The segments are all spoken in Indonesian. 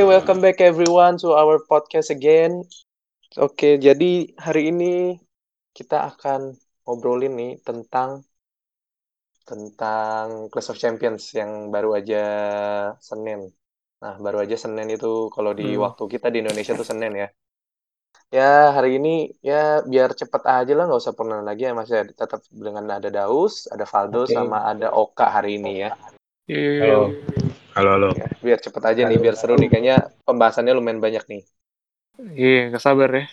Oke, welcome back everyone to our podcast again. Oke, jadi hari ini kita akan ngobrolin nih tentang tentang Clash of Champions yang baru aja Senin. Nah, baru aja Senin itu kalau di Hmm. waktu kita di Indonesia tuh Senin ya. Ya, hari ini ya biar cepet aja lah, nggak usah pernah lagi ya Mas ya. Tetap dengan ada Daus, ada Valdo, Oke. sama ada Oka hari ini ya. Halo. Halo, halo. Ya, biar cepet aja nih, biar seru nih. Kayaknya pembahasannya lumayan banyak nih. Iya, nggak sabar ya.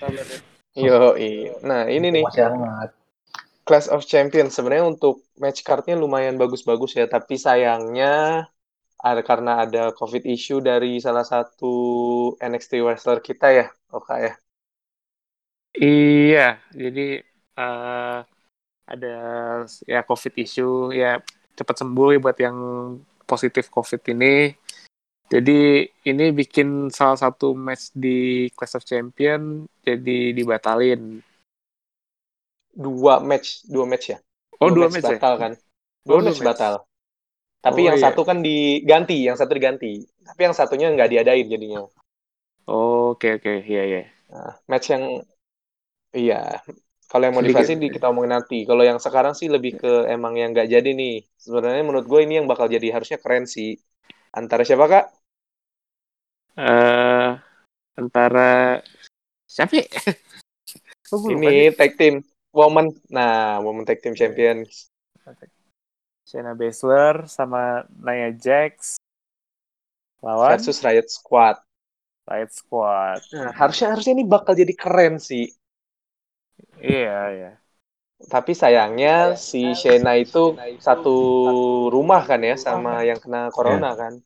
Yo, nah ini nih Masih hangat. Clash of Champions sebenarnya untuk match cardnya lumayan bagus-bagus ya, tapi sayangnya ada karena ada COVID issue dari salah satu NXT wrestler kita ya, Oka ya. Iya, jadi eh, ada ya COVID issue ya cepat sembuh ya buat yang positif COVID ini. Jadi ini bikin salah satu match di Clash of Champion jadi dibatalin. Dua match, dua match ya. Oh, dua, match, batal ya? kan? Dua Oh, dua match match. batal. Tapi Oh, yang iya. satu kan diganti, yang satu diganti. Tapi yang satunya nggak diadain jadinya. Oh, Oke, oke, iya, iya. Nah, match yang iya, kalau yang modifikasi di, kita omongin nanti. Kalau yang sekarang sih lebih ke emang yang nggak jadi nih. Sebenarnya menurut gue ini yang bakal jadi harusnya keren sih. Antara siapa kak? eh antara siapa? ya? Oh, ini tag team woman. Nah, woman tag team champions. Shayna Baszler sama Nia Jax lawan versus Riot Squad. Riot Squad. Nah, harusnya harusnya ini bakal jadi keren sih. Iya, iya. Tapi sayangnya si Shayna itu satu rumah kan ya sama yang kena corona kan.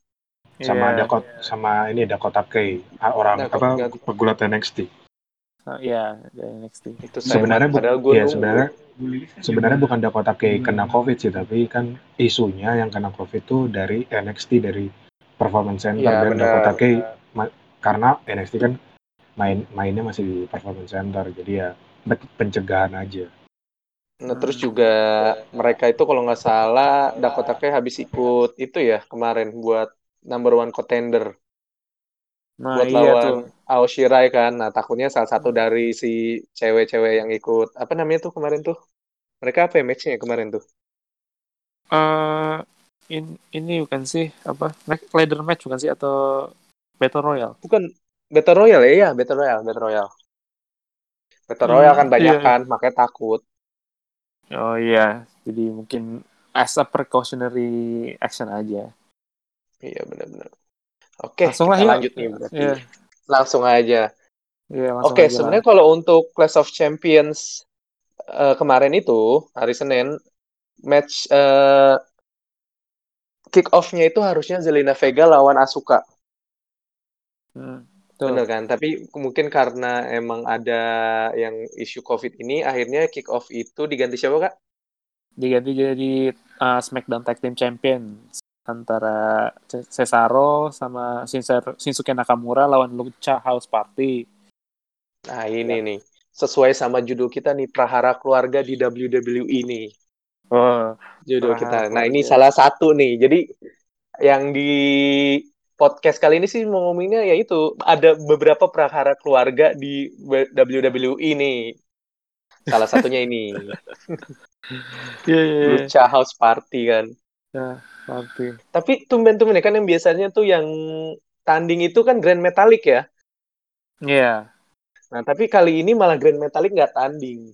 Sama Iya. Dakota sama ini Dakota Kai, ah, orang Dakota- apa pegulat NXT. Oh, Iya, NXT. Itu sayang Sebenarnya bu- iya, sebenarnya sebenarnya bukan Dakota Kai kena COVID sih, tapi kan isunya yang kena COVID tuh dari NXT dari Performance Center Iya, dan benar. Dakota Kai ma- karena NXT kan main mainnya masih di Performance Center, jadi ya pen- pencegahan aja. Nah, terus juga mereka itu kalau nggak salah Dakota Kai habis ikut itu ya kemarin buat number one contender Nah, buat iya tuh. lawan Ao Shirai kan. Nah, takutnya salah satu dari si cewek-cewek yang ikut apa namanya tuh kemarin tuh. Mereka apa ya matchnya ya kemarin tuh? Eh, in, ini bukan sih apa? Ladder match bukan sih atau Battle Royale? Bukan Battle Royale ya? Iya, Battle Royale, Battle Royale. Battle Royale Hmm, kan banyak iya. kan, makanya takut. Oh iya, jadi mungkin as a precautionary action aja. Iya, benar-benar. Oke, Langsung kita yuk. lanjut nih berarti. Iya, Langsung aja. iya langsung Oke, sebenarnya kalau untuk Clash of Champions eh, kemarin itu hari Senin match eh, kick off-nya itu harusnya Zelina Vega lawan Asuka, Hmm, tuh. bener kan? Tapi mungkin karena emang ada yang isu COVID ini, akhirnya kick off itu diganti siapa kak? Diganti jadi uh, SmackDown Tag Team Champion antara Ce- Cesaro sama Shinsuke Nakamura lawan Lucha House Party. Nah ini nih, sesuai sama judul kita nih Prahara Keluarga di WWE nih. Oh, judul Prahara kita. Nah, ini salah satu nih. Jadi yang di podcast kali ini sih mau ngomonginnya yaitu ada beberapa prahara keluarga di WWE nih. Salah satunya ini iya iya iya. Lucha House Party kan. Ya, party. Tapi tumben-tumben ya kan yang biasanya tuh yang tanding itu kan Grand Metalik ya. Iya. Nah, tapi kali ini malah Grand Metalik nggak tanding.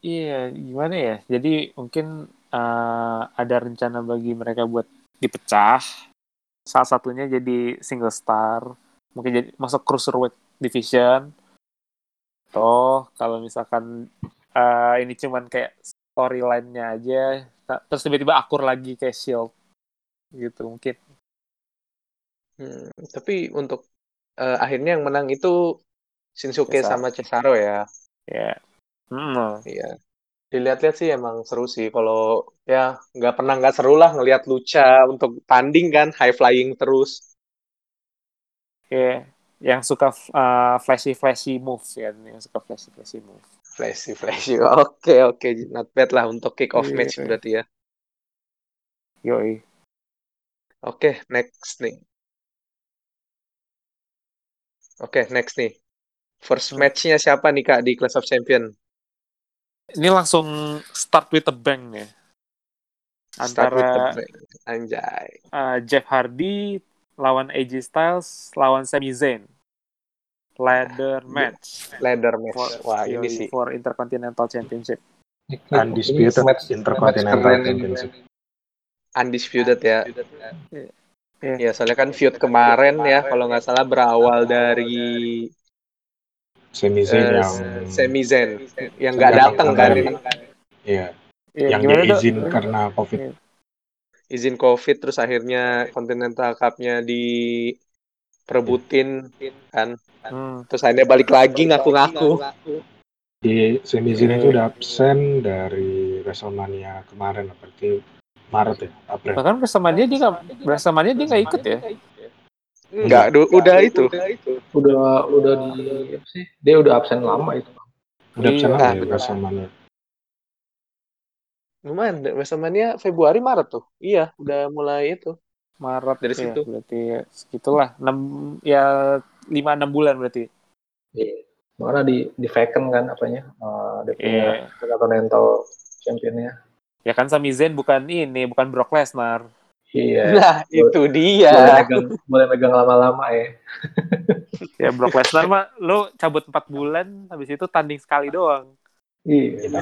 Iya, gimana ya? Jadi mungkin uh, ada rencana bagi mereka buat dipecah. Salah satunya jadi single star. Mungkin jadi masuk cruiserweight division. Toh kalau misalkan uh, ini cuman kayak storyline-nya aja, terus tiba-tiba akur lagi kayak Shield gitu mungkin. Hmm, tapi untuk eh, akhirnya yang menang itu Shinsuke Cesaro. sama Cesaro ya. Ya. Hmm, Iya. Dilihat-lihat sih emang seru sih. Kalau ya nggak pernah nggak seru lah ngelihat Lucha untuk tanding kan high flying terus. ya. Yang suka uh, flashy flashy move ya, yang suka flashy flashy move. Flashy flashy. Oke oke not bad lah untuk kick off Iya. match berarti ya. Yoi. Oke, next nih. Oke, next nih. First Hmm. match-nya siapa nih Kak di Clash of Champion? Ini langsung start with the bang ya. Start with the Antara bang. Anjay. uh, Jeff Hardy lawan AJ Styles lawan Sami Zayn. Ladder match Ladder for, match. Wah, ini sih. for Intercontinental Championship. Undisputed match- Intercontinental. Championship. Undisputed ya. Iya. Ya, soalnya kan feud kemarin ya, kalau nggak salah berawal dari Sami Zayn eh, yang Sami Zayn yang nggak datang kan. kali. iya, Ya, yang dia Dok? izin karena Covid. izin covid terus akhirnya Continental Cup-nya diperebutin kan Hmm. terus akhirnya balik lagi ngaku-ngaku Di Sami Zayn itu udah absen dari WrestleMania kemarin, berarti Maret ya, April. Bahkan WrestleMania dia nggak WrestleMania dia nggak ikut ya. Enggak du- udah itu Udah udah di apa sih? Dia udah absen lama itu. Udah absen Iya. lama Ah, ya. WrestleMania. lumayan WrestleMania Februari Maret tuh iya udah mulai itu Maret Dari ya, situ. berarti segitulah 6 ya 5 6 bulan berarti. Iya. Makanya di di vacant kan apanya? eh dia punya Iya. Intercontinental Championnya. Ya kan Sami Zayn bukan ini, bukan Brock Lesnar. Iya. nah itu Boleh dia megang, boleh megang lama-lama ya. Ya Brock Lesnar mah lo cabut 4 bulan habis itu tanding sekali doang. Iya. Gitu.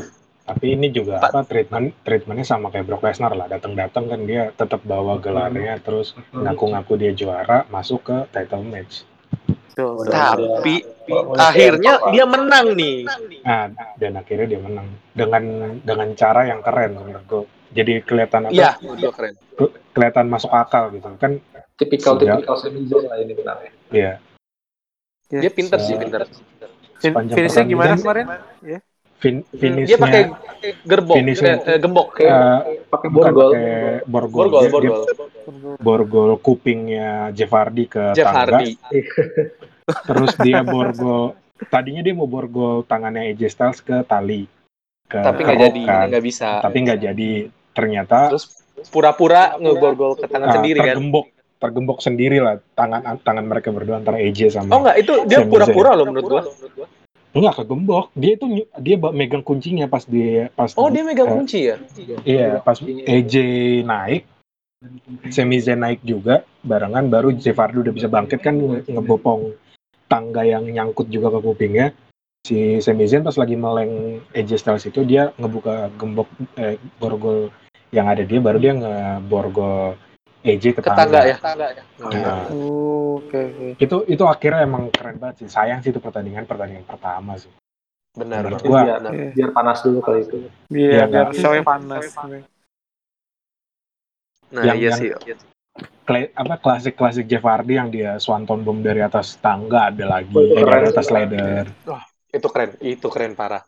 Tapi ini juga Pak. apa treatment treatmentnya sama kayak Brock Lesnar lah. Datang-datang kan dia tetap bawa gelarnya, terus ngaku-ngaku dia juara, masuk ke title match. Tuh. Tapi Mulai akhirnya dia menang nih Nah, dan akhirnya dia menang dengan dengan cara yang keren menurut gue. Jadi kelihatan apa? iya keren ke- kelihatan masuk akal gitu kan. tipikal tipikal Zayn lah ini benar ya. Iya. dia pinter sih Se- pinter Fin- Finishnya gimana kemarin? Fin Hmm, dia pakai finishnya gerbok finishnya- eh, eh, gembok eh, Pakai bukan borgol. pakai borgol. borgol Dia- dia borgol borgol kupingnya Jeff Hardy ke Jeff tangga. Hardy Terus dia borgol tadinya dia mau borgol tangannya AJ Styles ke tali. Ke tapi nggak jadi nggak bisa Tapi nggak jadi. Ternyata terus pura-pura ngeborgol ke tangan ah, sendiri kan tergembok tergembok sendiri lah tangan tangan mereka berdua antara AJ sama oh nggak itu dia pura-pura loh menurut gua Enggak kegembok. Dia itu dia megang kuncinya pas dia pas oh dia megang eh, kunci ya Iya, pas AJ naik, Sami Zayn naik juga, barengan baru Jeff Hardy udah bisa bangkit kan nge- ngebopong tangga yang nyangkut juga ke kupingnya. Si Sami Zayn pas lagi meleng AJ Styles itu dia ngebuka gembok eh, borgol yang ada dia baru dia ngeborgol AJ ke, ke tangga ya Nah, Oh, Oke, oke. itu itu akhirnya emang keren banget sih. Sayang sih itu pertandingan pertandingan pertama sih. benar Menurut benar. gua Biar, Iya. biar panas dulu kali itu. Iya, Iya, biar nggak- show-nya panas. nah yang- iya yang- sih Kla- apa klasik klasik Jeff Hardy yang dia swanton bomb dari atas tangga ada lagi Oh, eh, keren dari atas ladder. itu keren itu keren parah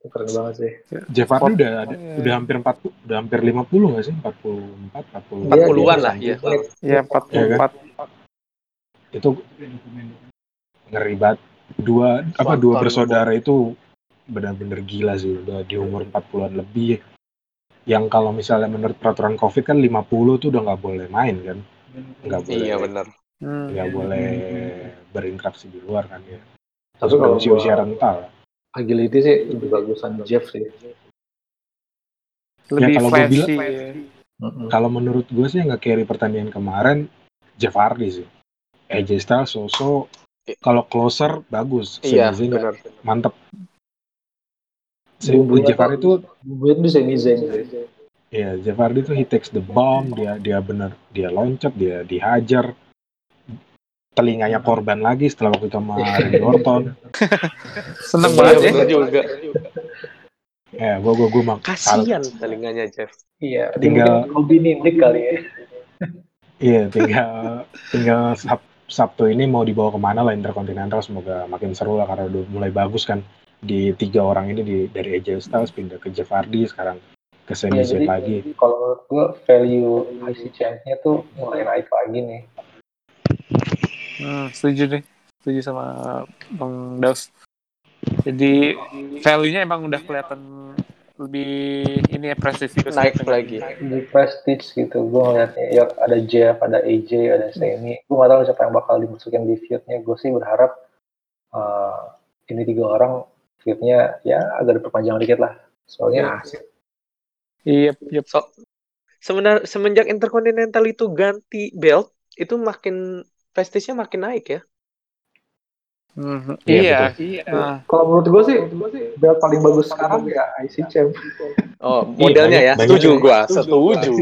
Keren banget sih. Jeff Hardy udah ada, Iya. udah hampir 40 udah hampir 50 nggak sih? 44 40 Iya, 40-an dia lah iya Iya, 44. Itu ngeri banget. Dua apa dua Swanton bersaudara itu benar-benar gila sih udah di umur 40-an lebih. Yang kalau misalnya menurut peraturan Covid kan 50 tuh udah nggak boleh main kan. Nggak boleh iya benar Hmm. nggak boleh berinteraksi di luar kan ya. Tapi kalau usia-usia gua- rental. Agility sih lebih bagusan Jeff sih. Lebih kalau gua flashy. bilang- ya. Kalau menurut gue sih yang nggak carry pertandingan kemarin Jeff Hardy sih. AJ Styles, Soso, kalau closer bagus. iya benar mantep. Si Bumbunya Jeff Hardy Bumbunya tuh Sami Zayn sih. ya Jeff Hardy tuh he takes the bomb, dia dia bener, dia loncat, dia dihajar. Telinganya korban lagi setelah waktu itu sama Randy Orton. Seneng Iya, banget ya. benar juga Ya, gue gue gue mak kasian telinganya Jeff Iya, Tinggal- Robin Nick kali ya. Iya, tinggal tinggal Sab- Sabtu ini mau dibawa ke mana lah Intercontinental semoga makin seru lah karena udah mulai bagus kan di tiga orang ini di, dari AJ Styles pindah ke Jeff Hardy sekarang ke Sami Ya, jadi- lagi. Kalau menurut gua value IC champ-nya tuh mulai naik lagi nih. Hmm, setuju nih. Setuju sama Bang Daus. Jadi value-nya emang udah kelihatan lebih ini ya prestisius Naik dengan- lagi. di prestige gitu gue ngeliatnya ya ada Jeff ada AJ ada Semi gue gak tahu siapa yang bakal dimasukin di feudnya gue sih berharap eh, ini tiga orang feudnya ya agak diperpanjang dikit lah soalnya asik Iya, iya. So, sebenar semenjak Intercontinental itu ganti belt, itu makin prestisnya makin naik ya. Mhm. Iya, Iya, iya. kalau menurut gue sih belt paling bagus sekarang ya IC Champ Oh, modelnya ya. Setuju gua, setuju.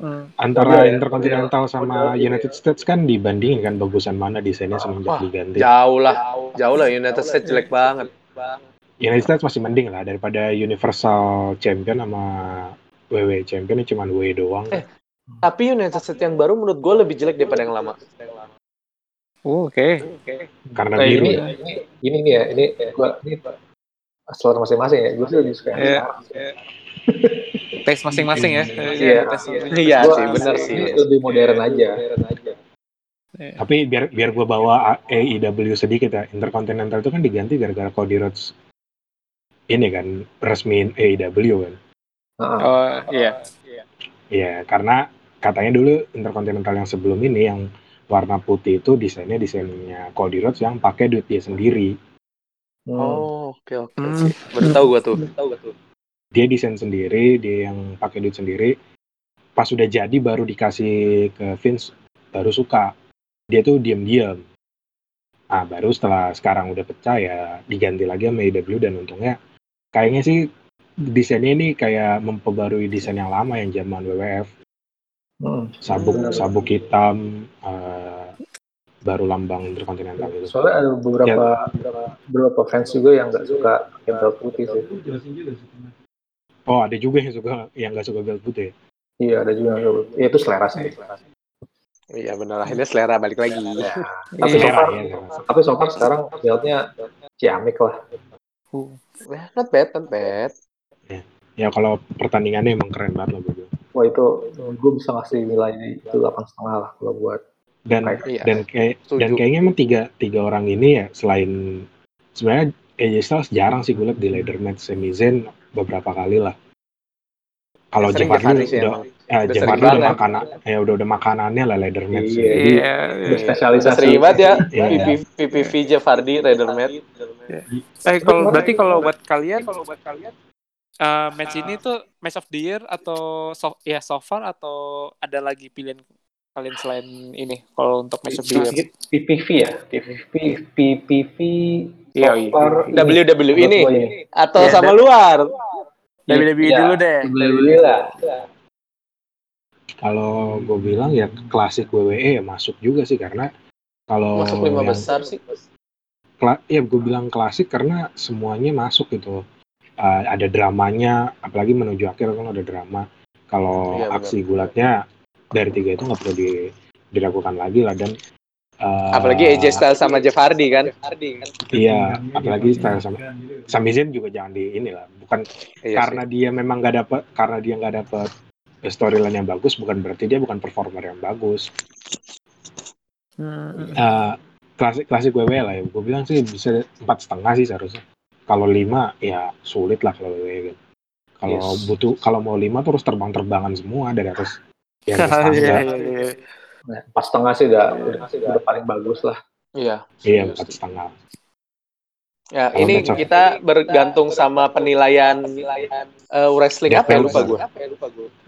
Hmm. Antara Iya, Intercontinental sama United States kan dibandingin kan bagusan mana desainnya semenjak Wah, diganti. Jauh lah, jauh lah United States jelek banget. United States masih mending lah daripada Universal Champion sama WWE Champion ini cuma WWE doang. Eh, Tapi United States yang baru menurut gue lebih jelek daripada yang lama. Oh, Oke. karena Nah, biru. ini, ya. ini ini nih ya ini gua ini selera masing-masing ya gue sih lebih suka yang Iya. sekarang. Tes masing-masing ya. Iya. tes masing-masing. Iya Gua sih, bener sih. ini lebih modern aja Tapi biar biar gue bawa AEW sedikit ya, Intercontinental itu kan diganti gara-gara Cody Rhodes ini kan resmi AEW kan. Heeh. Oh, iya. Iya, karena katanya dulu Intercontinental yang sebelum ini yang warna putih itu desainnya desainnya Cody Rhodes yang pakai duit dia sendiri. Hmm. Oh, oke oke. Hmm. oke. Baru tahu gua tuh. Dia desain sendiri, dia yang pakai duit sendiri. Pas sudah jadi baru dikasih ke Vince, baru suka. Dia tuh diam-diam. Nah, baru setelah sekarang udah pecah ya diganti lagi sama AEW dan untungnya kayaknya sih desainnya ini kayak memperbarui desain yang lama yang zaman WWF. Hmm. sabuk Benar. sabuk hitam eh, baru lambang interkontinental itu Soalnya ada beberapa beberapa fans juga yang nggak suka pakai belt putih sih. oh ada juga yang suka yang nggak suka belt putih Iya ada juga yang suka. Ya, itu selera sih. Iya benar akhirnya selera balik lagi. Ya. Tapi so Iya. far, ya, tapi so far sekarang beltnya ciamik lah. Eh, not bad, not bad. ya kalau pertandingannya emang keren banget lah bro. Wah itu gue bisa ngasih nilai itu delapan setengah lah kalau buat dan Iya. dan kayak Setuju. dan kayaknya emang tiga tiga orang ini ya selain sebenarnya AJ Styles jarang sih gue liat di ladder match Sami Zayn beberapa kali lah kalau Jeff Hardy udah ya Udah Jeff Hardy udah makanan ya udah udah makanannya lah ladder match Iya. Iya. berspesialisasi. Sering banget ya Iya. PPV, Jeff Hardy, Raider Matt. Eh kalau berarti kalau buat kalian kalau buat kalian eh, match ini tuh match of the year atau so, ya so far atau ada lagi pilihan kalian selain ini kalau untuk match of the year? PPV ya, PPV, PPV. Sofar, ini. WWE ini ini. atau Iya, sama luar. WWE Iya, dulu deh. WWE lah. kalau gue bilang ya klasik WWE ya masuk juga sih karena kalau Masuk lima yang- besar sih. kla- ya gue bilang klasik karena semuanya masuk gitu Uh, ada dramanya apalagi menuju akhir kan ada drama. Kalau Iya, aksi gulatnya dari tiga itu nggak perlu di- dilakukan lagi lah dan uh, Apalagi AJ Styles sama Jeff Hardy kan. iya apalagi style sama Sami Zayn juga jangan di inilah bukan Iya karena dia memang nggak dapat karena dia nggak dapat storyline yang bagus bukan berarti dia bukan performer yang bagus. Hmm. Eh, klasik klasik WWE lah ya. Gue bilang sih bisa empat setengah sih seharusnya kalau lima ya sulit lah kalau WWE gitu kalau Yes. butuh kalau mau lima terus terbang terbangan semua dari atas atas Iya, iya, iya. Nah, Pas setengah sih udah, udah, udah paling bagus lah. Iya. iya empat setengah Ya, Kalau ini of- kita bergantung sama penilaian eh, wrestling apa ya lupa gue.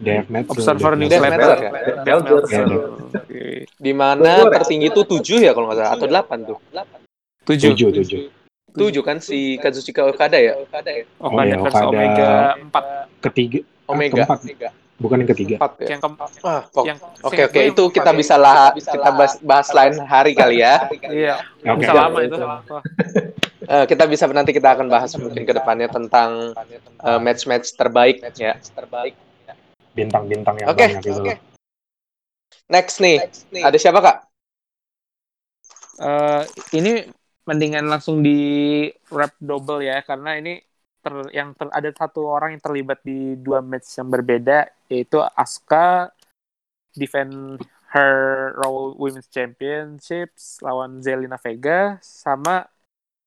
Death match Observer Death Newsletter. Ya? Iya. Di mana tertinggi itu 7 ya kalau nggak salah atau 8 tuh. Tujuh. tujuh tujuh 7 kan si Kazuchika Okada ya? Okada Oh, iya, versus Okada. Omega empat. ketiga Omega. keempat bukan yang ketiga 4 ya. Yang keempat. Ah, Oke oke gue itu yang kita empat. bisa lah kita bahas, bahas lain hari kali ya. Iya. Oke. Bisa lama itu. Eh, kita bisa nanti kita akan bahas mungkin ke depannya tentang eh, match-match terbaik ya. bintang-bintang yang Oke, banyak itu oke. Next nih, ada siapa kak? Eh, ini mendingan langsung di wrap double ya karena ini ter, yang ter, ada satu orang yang terlibat di dua match yang berbeda yaitu Asuka defend her Raw Women's Championships lawan Zelina Vega sama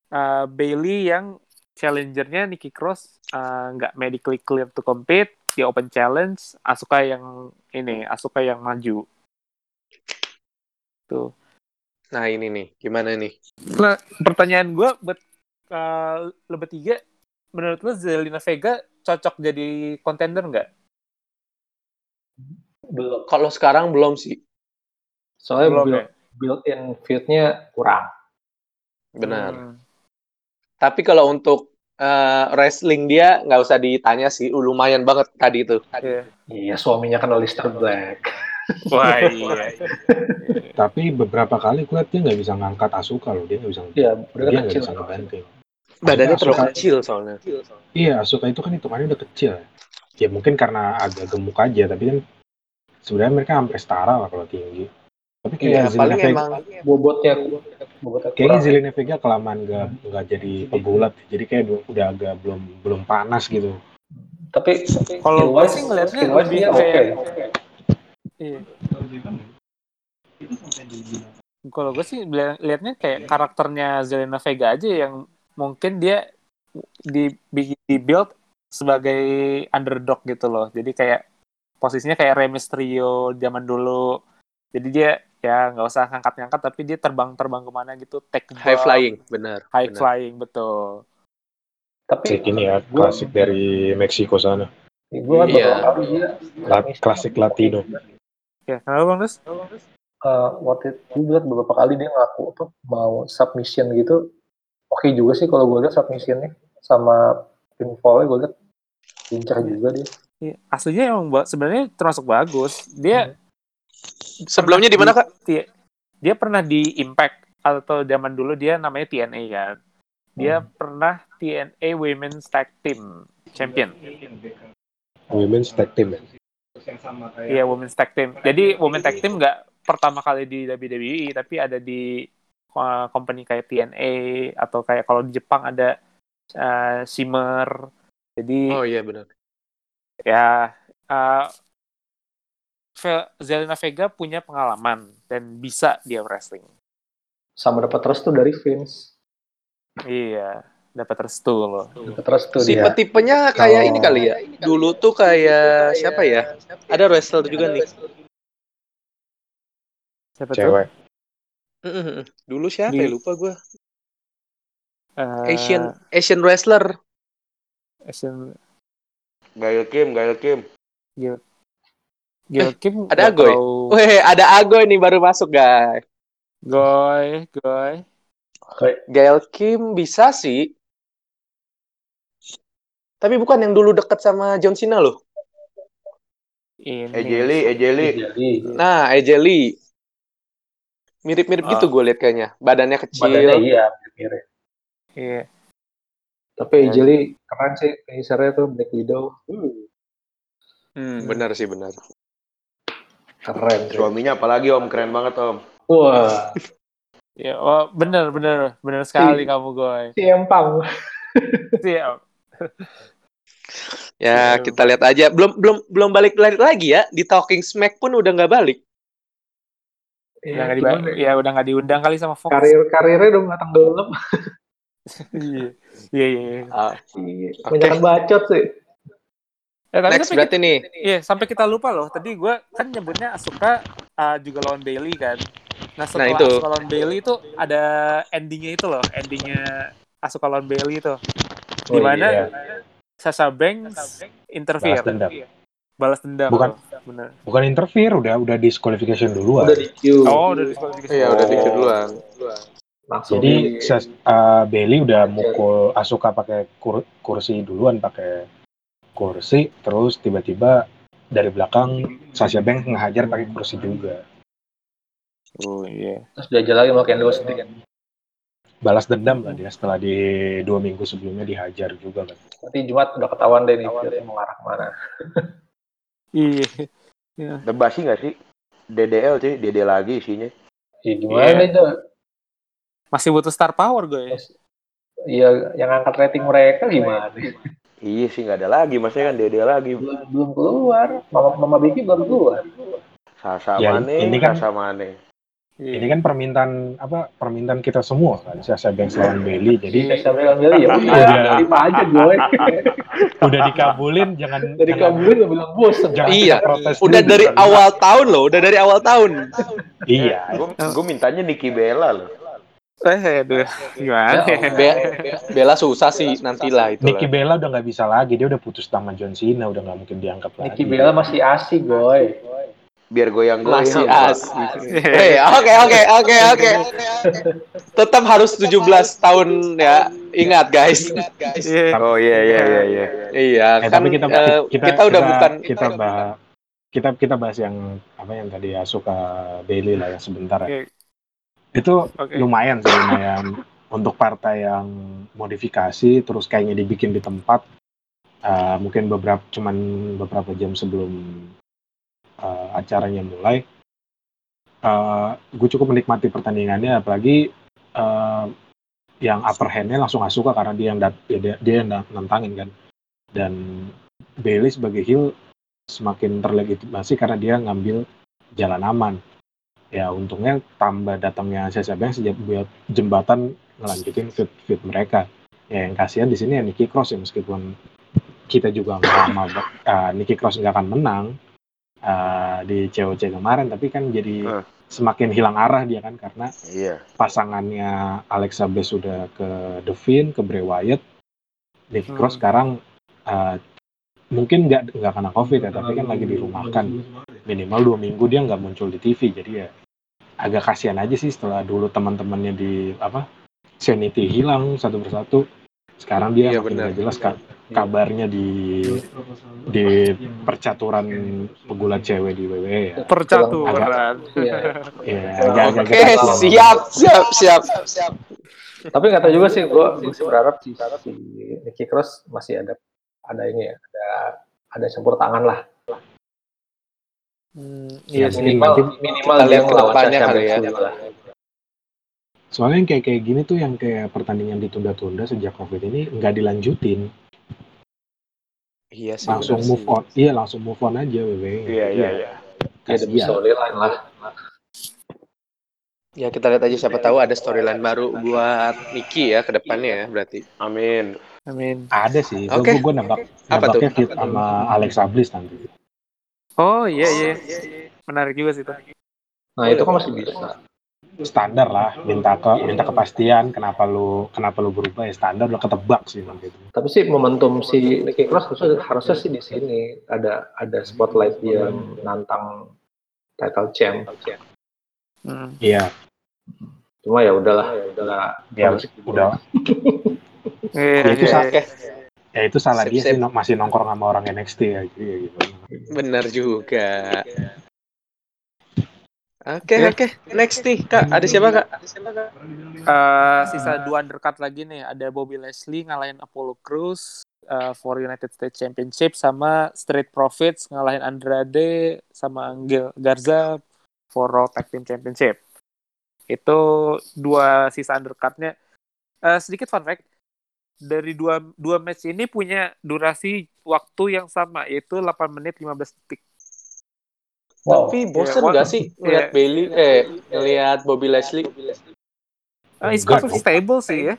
eh, Bailey yang challengernya Nikki Cross uh, nggak medically clear to compete di open challenge Asuka yang ini Asuka yang maju. Tuh Nah ini nih, gimana nih? nah pertanyaan gue buat uh, lo bertiga menurut lo Zelina Vega cocok jadi contender nggak Belum. Kalau sekarang belum sih, Soalnya Belum build, ya? built-in feud-nya kurang. benar. Hmm. Tapi kalau untuk eh, wrestling dia nggak usah ditanya sih, lumayan banget tadi itu. Iya. Iya, suaminya kan Alistair Black. Wah iya. Tapi beberapa kali gue liat dia nggak bisa ngangkat Asuka loh, dia nggak bisa Iya, udah dia nggak kecil. bisa ngebanting. Badannya terlalu kecil soalnya. Iya, Asuka itu kan hitungannya udah kecil. ya. Ya mungkin karena agak gemuk aja, tapi kan sebenarnya mereka hampir setara lah kalau tinggi. Tapi kayak Iya, Zelina paling Vega, emang Bobotnya, bobotnya kayaknya. Zelina Vega kelamaan nggak nggak jadi pegulat, jadi kayak udah agak belum belum panas gitu. Tapi Kalau gue sih ngeliatnya lebih Iya. Kalau gue sih liatnya kayak karakternya Zelina Vega aja yang mungkin dia di di build sebagai underdog gitu loh. Jadi kayak posisinya kayak Rey Mysterio zaman dulu. Jadi dia ya nggak usah ngangkat-ngangkat tapi dia terbang-terbang ke mana gitu take high flying, benar. high benar. flying betul. Tapi Klasik ini ya, Gua- klasik dari Meksiko sana. gue kan Iya. La- klasik Latino. Ya, kenapa Bang Nus? eh, waktu itu gue beberapa kali dia ngaku apa mau submission gitu oke juga sih kalau gue liat submissionnya sama pinfallnya gue liat lincah juga dia Iya, aslinya emang ba- sebenarnya termasuk bagus. Dia Sebelumnya di mana kak? dia, dia pernah di Impact atau zaman dulu dia namanya TNA kan. Dia pernah TNA Women's Tag Team Champion. Women's Tag Team. Iya, Women's Tag Team. Jadi Women's Tag Team nggak pertama kali di WWE, tapi ada di uh, company kayak TNA atau kayak kalau di Jepang ada uh, Shimmer. Jadi Oh iya benar. ya uh, Zelina Vega punya pengalaman dan bisa dia wrestling. sama dapat restu dari Vince Iya, dapat restu loh. dapat restu Si dia petipenya kayak Oh. ini kali ya. Dulu tuh kayak siapa ya? Ada wrestler juga nih. Siapa tuh? Cewek. Mm-mm. Dulu siapa ya? Lupa gue. Eh, Asian Asian wrestler. Asian Gail Kim, Gail Kim. Gil, Gil Kim ada Agoy? terlalu- Weh, ada Agoy nih baru masuk, guys. Goy, goy. Gail Kim bisa sih. Tapi bukan yang dulu deket sama John Cena loh. Ini. Ejeli, Ejeli. Nah, Lee. Mirip-mirip Ah. gitu gue liat kayaknya. Badannya kecil. badannya iya mirip Iya. tapi Ejeli keren sih finishernya tuh Black Widow Hmm, Hmm, benar sih, benar. keren sih. Suaminya apalagi Om, keren banget Om. wah Ya, oh, bener, bener, bener sekali kamu, Goy. si Empang Siap. Ya, Iya. kita lihat aja. Belum belum belum balik lagi ya. Di Talking Smack pun udah nggak balik. Udah nggak diba- gimana ya? ya udah nggak diundang kali sama Fox. karir karirnya udah matang belum Iya, iya, iya. iya. Ah, Iya, Oke. banyak bacot sih Eh, tapi next sampai berarti nih. kita, iya, sampai kita lupa loh. Tadi gue kan nyebutnya Asuka uh, juga lawan Bailey kan. Nah setelah itu. Asuka lawan Bailey itu ada endingnya itu loh, endingnya Asuka lawan Bailey itu. Oh, Di mana iya. Sasha Banks interfere, Balas dendam. balas dendam. Bukan. loh. Bener. Bukan interfere, udah udah disqualification duluan. udah di queue Oh, udah diskualifikasi. Iya, udah Oh. di duluan. langsung Jadi di- ses- uh, Bailey udah mukul Asuka pakai kur- kursi duluan pakai kursi, terus tiba-tiba dari belakang Sasha Banks ngehajar pakai kursi juga. Oh iya. terus diajar lagi sama Kendo sendiri kan Balas dendam lah dia setelah di dua minggu sebelumnya dihajar juga kan. nanti Jumat udah ketahuan deh nih feudnya mau ngarah ke mana Iya. Udah basi nggak sih? DDL sih, DD lagi isinya. ya gimana Iya. itu Masih butuh star power gue. Iya, yang angkat rating mereka gimana? Iya sih nggak ada lagi, maksudnya kan DD lagi. Belum, belum keluar. Mama, Mama Biki baru keluar. Sasa Ya, Mane, ini kan- Sasa Mane. Iya. Ini kan permintaan apa permintaan kita semua kan Sasha Banks lawan Bailey. Jadi Saya bilang Billy ya udah Udah. terima aja gue. udah dikabulin jangan Dari jangan- kamu udah bilang jangan Iya, protes Udah dulu. dari awal tahun loh, udah dari awal tahun. Iya. Gue mintanya Nicky Bella loh. Eh, aduh, gimana? ya? Be- Bella susah sih nantilah itu. Nicky Bella udah nggak bisa lagi, dia udah putus sama John Cena, udah nggak mungkin diangkat lagi. Nicky Bella masih asik boy. Biar goyang-goyang. Masih asik. Eh, oke oke oke oke. Tetap harus 17 tahun ya. Ingat guys. Iya. Oh iya iya iya iya. Iya, Eh, kan tapi kita, eh, kita, kita udah bukan kita bahas kita kita bahas yang apa yang tadi ya suka Bailey lah yang sebentar ya. Itu lumayan sih lumayan untuk partai yang modifikasi terus kayaknya dibikin di tempat eh, mungkin beberapa cuman beberapa jam sebelum eh, acaranya mulai gue cukup menikmati pertandingannya apalagi eh, yang upper handnya langsung gak suka karena dia yang dat- dia- dia yang nantangin kan. Dan Bailey sebagai heel semakin terlegitimasi karena dia ngambil jalan aman. Ya untungnya tambah datangnya Sasha Banks sejak buat jembatan ngelanjutin fit fit mereka. Ya yang kasihan di sini ya Nikki Cross ya meskipun kita juga nggak mau uh, Nikki Cross nggak akan menang uh, di COC kemarin tapi kan jadi Hmm. semakin hilang arah dia kan karena Iya. pasangannya Alexa Bliss sudah ke The Finn, ke Bray Wyatt, Nikki Hmm. Cross sekarang uh, mungkin nggak nggak kena COVID ya, tapi kan lagi dirumahkan minimal dua minggu dia nggak muncul di TV, jadi ya agak kasihan aja sih setelah dulu teman-temannya di apa Sanity hilang satu persatu, sekarang dia Iya, benar. nggak jelas ka- kabarnya di di percaturan pegulat cewek di WWE ya. Percaturan. Iya. Ya, Oke, kasihan. siap, siap, siap, siap. Tapi nggak tahu juga sih, gue sih berharap si, si Nicky Cross masih ada ada ini ya, ada ada campur tangan lah. Hmm, Ya, iya sih. Minimal nanti- minimal depannya Sasha kali ya. lah. Soalnya yang kayak kayak gini tuh yang kayak pertandingan ditunda-tunda sejak COVID ini nggak dilanjutin, Iya sih. langsung move sih. on. Iya langsung move on aja WWE. Iya iya iya. Ya demi storyline lah. Ya kita lihat aja siapa tahu ada storyline baru buat Nicky ya ke depannya ya berarti. Amin. Amin. Ada sih. Oke. gue nebak Apa tuh? fit sama Alexa Bliss nanti. Oh iya iya. Menarik juga sih itu. Nah itu kan masih bisa. Standar lah, minta ke minta kepastian kenapa lu kenapa lu berubah ya standar udah ketebak sih nanti itu. Tapi sih momentum si Nicky Cross harusnya, harusnya sih di sini ada ada spotlight dia nantang title champ. Hmm. Iya, Cuma ya udahlah, ya udahlah. ya udah. Iya, Ya, itu iya, sa- iya. Ya itu salah Sip, dia sip. sih masih nongkrong sama orang NXT ya gitu ya gitu. Bener juga. Oke Oke. oke. Next nih kak. Ada siapa kak? Eh, sisa dua undercard lagi nih. Ada Bobby Leslie ngalahin Apollo Crews eh, for United States Championship sama Street Profits ngalahin Andrade sama Angel Garza for Raw Tag Team Championship. Itu dua sisa undercardnya. Eh, sedikit fun fact. Dari dua, dua match ini punya durasi waktu yang sama yaitu 8 menit 15 detik. Wow. Tapi bosen Iya, nggak sih ngeliat Iya. Bailey? Eh ngeliat Bobby Leslie? Eh, it's Enggak also dong. stable sih ya.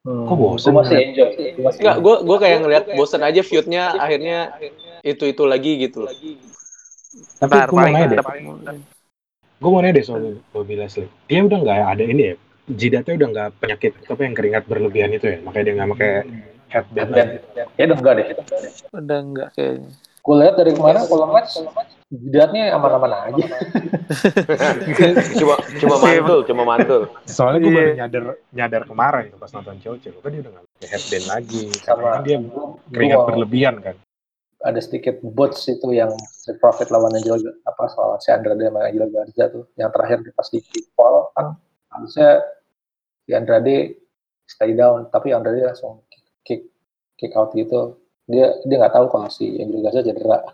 Hmm, Kok bosen gua masih ngeliat? enjoy Enggak, gue gue kayak ngeliat bosen aja feudnya akhirnya itu itu lagi gitu. Tapi gue mau paling nanya deh, gue mau nanya deh soal Bobby Leslie. Dia udah nggak ada ini ya, jidatnya udah nggak penyakit apa yang keringat berlebihan itu ya, makanya dia nggak pakai headband. headband. Ya udah enggak deh. udah enggak kayaknya. Gue lihat dari kemarin kalau match jidatnya aman-aman aja. cuma cuma mantul, cuma mantul. Soalnya gue Iya. baru nyadar nyadar kemarin itu pas nonton Choce, kan dia udah nggak headband lagi, karena Sama kan dia keringat berlebihan kan. ada sedikit bots itu yang Street Profit lawan Angel apa soal si Andrade sama Angel Garza tuh yang terakhir pas di fall kan harusnya si Andrade stay down tapi Andrade langsung kick kick, kick out gitu dia dia nggak tahu kalau si Angel Garza cedera.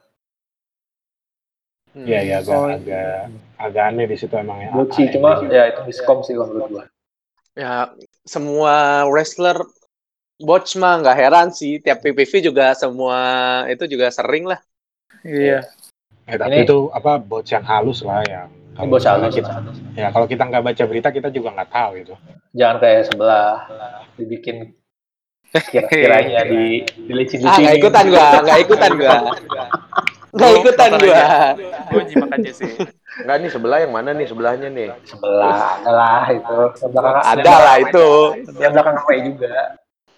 Iya iya agak Oh, agak agak aneh di situ emang ya. Aneh cuma ya itu miskom sih kalau menurut gua Ya semua wrestler botch mah nggak heran sih. Tiap PPV juga semua itu juga sering lah. Iya. Eh, tapi Ini- itu apa bot yang halus lah yang Ini bos halus. kita, ya kalau kita nggak baca berita kita juga nggak tahu itu. Jangan kayak sebelah dibikin kira-kiranya di dilicin Ah, nggak ikutan gua, nggak ikutan gua. Nggak ikutan gua. Gue nyimak aja sih. Enggak nih sebelah yang mana nih sebelahnya nih? Sebelah adalah itu. Belakang Ada lah itu. Yang belakang away juga.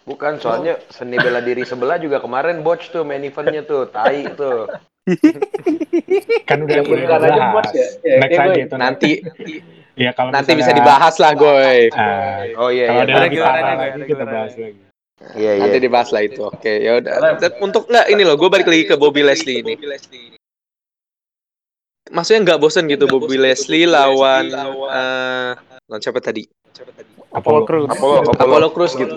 Bukan, soalnya seni bela diri sebelah juga kemarin botch tuh main eventnya tuh, tai tuh. Kan udah Yang udah aja dibahas. bos ya. Ya, Next ya, aja gue- itu Nanti Ya kalau nanti bisa dibahas lah, Goy. Ah, Oh iya kalau iya. ada Ada lagi parah lagi kita bahas lagi. Iya iya. Nanti dibahas lah itu. Oke, ya udah. Untuk nggak ini loh, gue balik lagi ke Bobby Leslie ini. Maksudnya nggak bosen gitu Bobby Leslie lawan lawan siapa tadi? Apollo Crews. Apollo, Apollo. Apollo Crews gitu.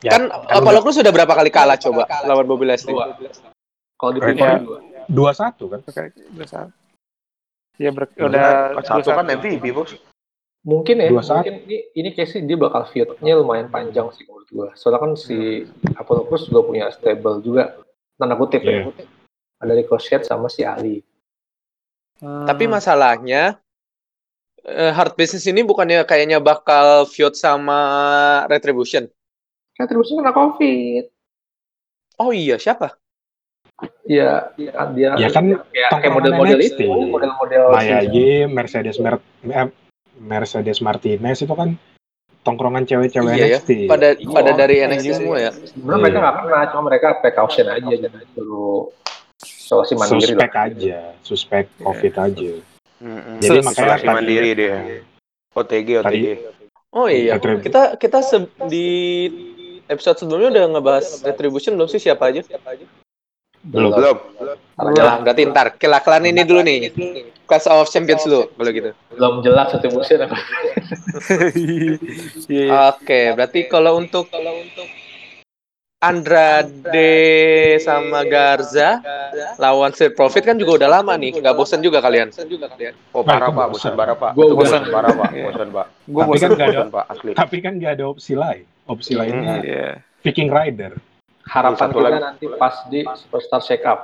Ya, Kan Apollo Crews sudah berapa kali kalah coba lawan Bobby Leslie? Dua. Kalau di. FIFA dua. dua satu kan? Oke, udah saat. Ya ber- Dua udah Satu kan 21. MVP, Bos. Mungkin ya, Dua saat. mungkin ini, ini sih dia bakal feud-nya lumayan panjang sih menurut gua. Soalnya kan si Apollo Crews juga punya stable juga, tanda kutip ya. Iya. Ada Ricochet sama si Ali. Hmm. Tapi masalahnya eh, Hard Business ini bukannya kayaknya bakal feud sama Retribution. Terus kena COVID. Oh iya, siapa? Iya, dia, dia Ya kan kayak, kayak model-model itu, model-model Maya si- Y, Mercedes Mer eh, Mercedes Martinez itu kan tongkrongan cewek-cewek Iya ya, NXT. pada Iya. pada dari Iya NXT juga semua ya. Sebenarnya Iya. mereka nggak kena, cuma mereka precaution aja jadi suruh isolasi mandiri suspek lah. aja, suspek COVID aja. Mm-mm. Jadi Sus- makanya Isolasi tadi- mandiri dia. OTG OTG. Oh iya, Retribution. kita kita se- di episode sebelumnya udah ngebahas Retribution belum sih siapa aja? Belum. Belum. Ya lah, berarti ntar kelaklan ini dulu nih. Class of Champions dulu kalau gitu. Belum jelas satu musim apa. Oke, berarti kalau untuk Andrade sama Garza lawan Street Profit kan juga udah lama nih, nggak bosen juga kalian? Oh parah Pak, bosan. bosan parah Pak. Bosan. bosan parah Pak, Iya. bosan Pak. Gue Tapi bosan. kan nggak ada, Bosan Pak asli. tapi kan nggak ada opsi lain. Opsi Hmm. lainnya Iya. Viking Rider. Harapan Satu kita lagi. nanti pas di Superstar Shake Up.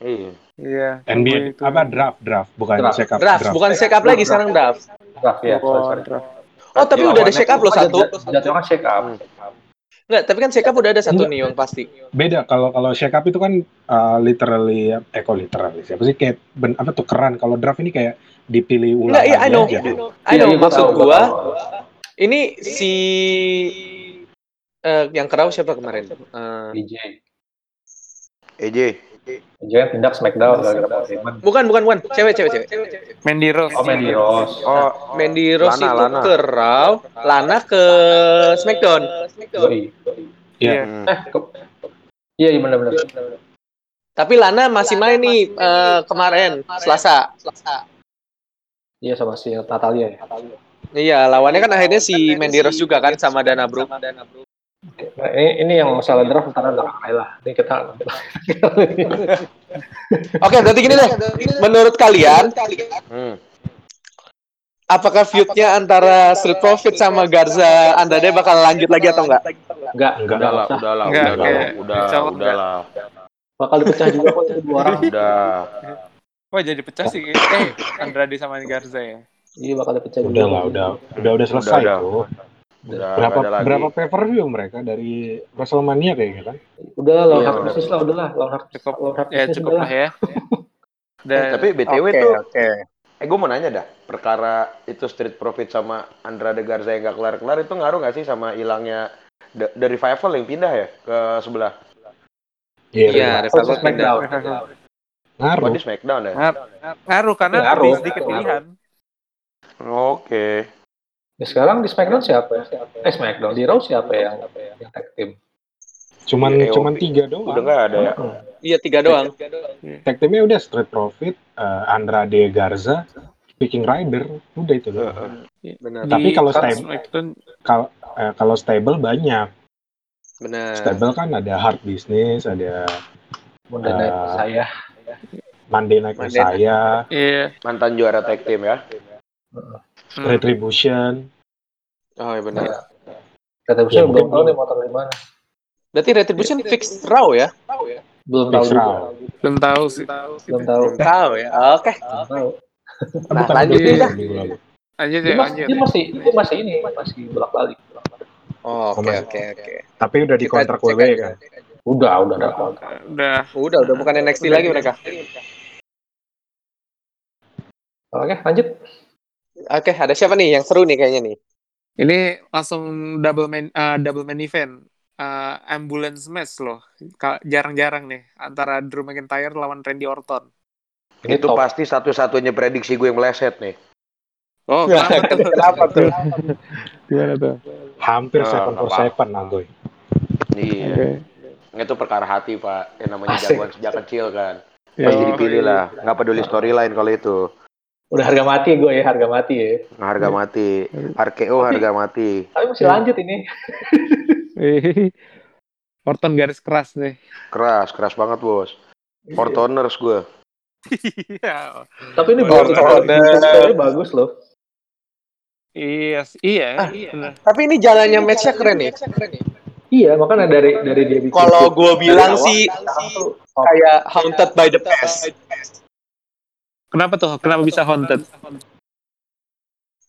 Iya. Iya. NBA itu. apa draft draft bukan Draft. check up Draft, bukan shake up lagi sekarang draft. Draft ya. Oh, draft. Oh, tapi udah ada shake up loh satu. Jatuhnya kan Shake Up. Nggak, tapi kan shake up udah ada satu Enggak. nih yang pasti. beda kalau kalau shake up itu kan uh, literally eh kok literally siapa sih kayak ben, apa tukeran kalau draft ini kayak dipilih ulang Nggak, iya, I know. aja. I know, Iya, iya, maksud gua ini si eh, yang kerau siapa kemarin? Eh, DJ. EJ. DJ yang pindah Smackdown gara-gara bukan, bukan, bukan. Cewek, cewek, cewek. Mandy Rose. Oh, Mandy Rose. Oh, Mandy Rose Lana, itu Lana. ke Raw, Lana ke Smackdown. Yoi. Iya. hmm. Eh, ke- iya, iya benar-benar. Tapi Lana masih main nih eh, kemarin Selasa. Iya sama si Natalia ya. Iya, lawannya kan akhirnya si Mandy Rose juga kan sama Dana Brooke. Nah, ini, ini yang masalah draft ntar ada kalah lah. Ini kita Oke, berarti gini deh. Menurut kalian, Hmm. apakah feud-nya antara Street Profit sama Garza Andrade bakal lanjut lagi atau enggak? enggak, Enggak. udah Enggak, udahlah, kayak- udah, insya Allah udah lah, Bakal dipecah juga kok itu dua orang. udah. Wah jadi pecah sih. Eh, Andrade sama Garza ya. Iya bakal dipecah juga. udah lah udah udah udah selesai Udah, tuh Udah, berapa berapa pay per view mereka dari Wrestlemania kayaknya kan Udah lah, lawan Iya, hard business lah, udah lah, lawan hard Cukup. lawan hard Ya cukup lah ya. Eh, Dan tapi BTW Oke, tuh, oke. eh gue mau nanya dah, perkara itu Street Profit sama Andrade Garza yang gak kelar-kelar itu ngaruh gak sih sama hilangnya The, The Revival yang pindah ya ke sebelah? Iya, Oh, Revival Smackdown. pindah. Oh, ngaruh di Smackdown ya? ngaruh karena Ngaruh. sedikit pilihan. Oke. Ya, sekarang di Smackdown siapa ya? Eh Smackdown di Raw siapa yang yang tag team? cuman Iya, cuman AOP. tiga doang Udah gak ada ya? Hmm. Iya, tiga doang. tag teamnya udah Street Profit eh, Andrade Garza Viking Rider udah itu doang Benar. Tapi kalau stable- kalau eh, kalau stable banyak Benar. stable kan ada Hard Business ada Monday Night Ah. saya. Monday Night Messiah Iya. Mantan juara tag team ya? Hmm. Retribution Oh, iya benar. Ya, Bush belum mungkin tahu nih motor di mana. Berarti Retribution fix Raw ya? Belum tahu Fix juga. Raw. Belum tahu sih. Belum tahu. Tahu ya. Oke. Belum tahu. Nah, minggu lalu. Lanjut ya, masih, lanjut. dia masih, dia masih ini, masih bolak balik. Oh, Oke, oke, oke. Tapi udah di kontrak WWE kan. Udah, udah ada kontrak. Udah. Udah, udah bukan NXT lagi mereka. Oke, lanjut. Oke, ada siapa nih yang seru nih kayaknya nih? Ini langsung double main eh, double main event. Eh, ambulance match loh. Jarang-jarang nih antara Drew McIntyre lawan Randy Orton. Ini Itu top. pasti satu-satunya prediksi gue yang meleset nih. Oh, kenapa tuh? Kenapa tuh? Gimana tuh? Hampir second nggak for apa-apa. second Agoy. Iya. Itu perkara hati, Pak. Yang namanya Asik. jagoan sejak kecil kan. Ya, Pasti dipilih lah. Nggak peduli storyline kalau itu. Udah harga mati gue ya, harga mati ya. Harga mati. RKO harga mati. Tapi masih lanjut ini. Orton garis keras nih. Keras, keras banget, Bos. Ortoners gue. Iya. Tapi ini bagus. oh, Story bagus loh. Iya, iya, Ah. bener. Tapi ini jalannya match-nya keren nih. Iya, makanya dari dari dia bikin. Kalau gue bilang sih kayak Haunted by the Past. Kenapa tuh? Kenapa bisa haunted?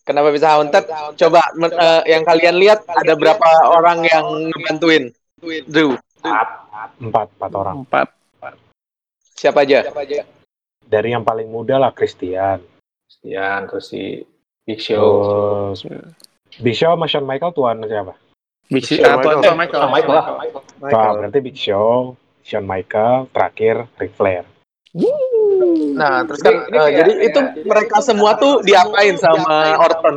Kenapa bisa haunted? Coba men- eh, yang kalian lihat ada berapa orang yang ngebantuin? Drew. Empat, empat orang. Empat. Siapa aja? Dari yang paling muda lah Christian. Christian, terus si Big Show. Terus Big Show sama Shawn Michael tuan siapa? Big Shawn ah, tuan Michaels. Shawn Michael. Shawn Michael lah. Wah, berarti Big Show, Shawn Michael, terakhir Ric Flair. Nah, terus kan Ini- ini eh, kayak- jadi itu kayak- mereka semua tuh diapain sama Orton?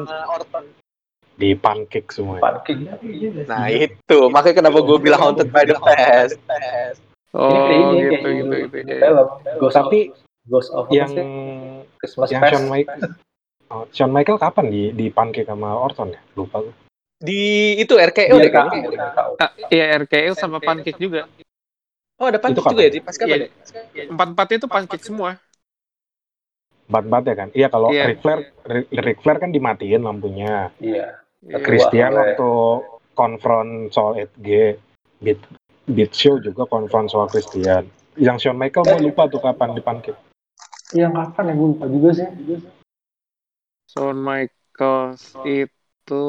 Di pancake semua. Pancake. Nah, itu. Makanya kenapa gue bilang Haunted by the Past. Oh, Ini gitu, gitu, gitu, gitu, gitu. Ghost of, Tapi Ghost of yang? Christmas yang. Shawn Michael oh, Shawn Michael kapan di di pancake sama Orton ya? Lupa gue. Di itu RKO deh kan? Ah, Iya, RKO sama pancake juga. Oh, ada pancake Itu juga ya di pas kapan Iya. ya? Empat-empat itu pancake semua. Bat-bat ya kan? Iya kalau Iya. Ric Flair Ric, Ric Flair kan dimatiin lampunya. Iya. Iya. Christian Wah, waktu konfront soal 8G, Beat, Beat Show juga konfront soal Christian. Yang Shawn Michael gue lupa tuh kapan di pancake. Yang kapan ya gue lupa juga sih. Shawn Michaels itu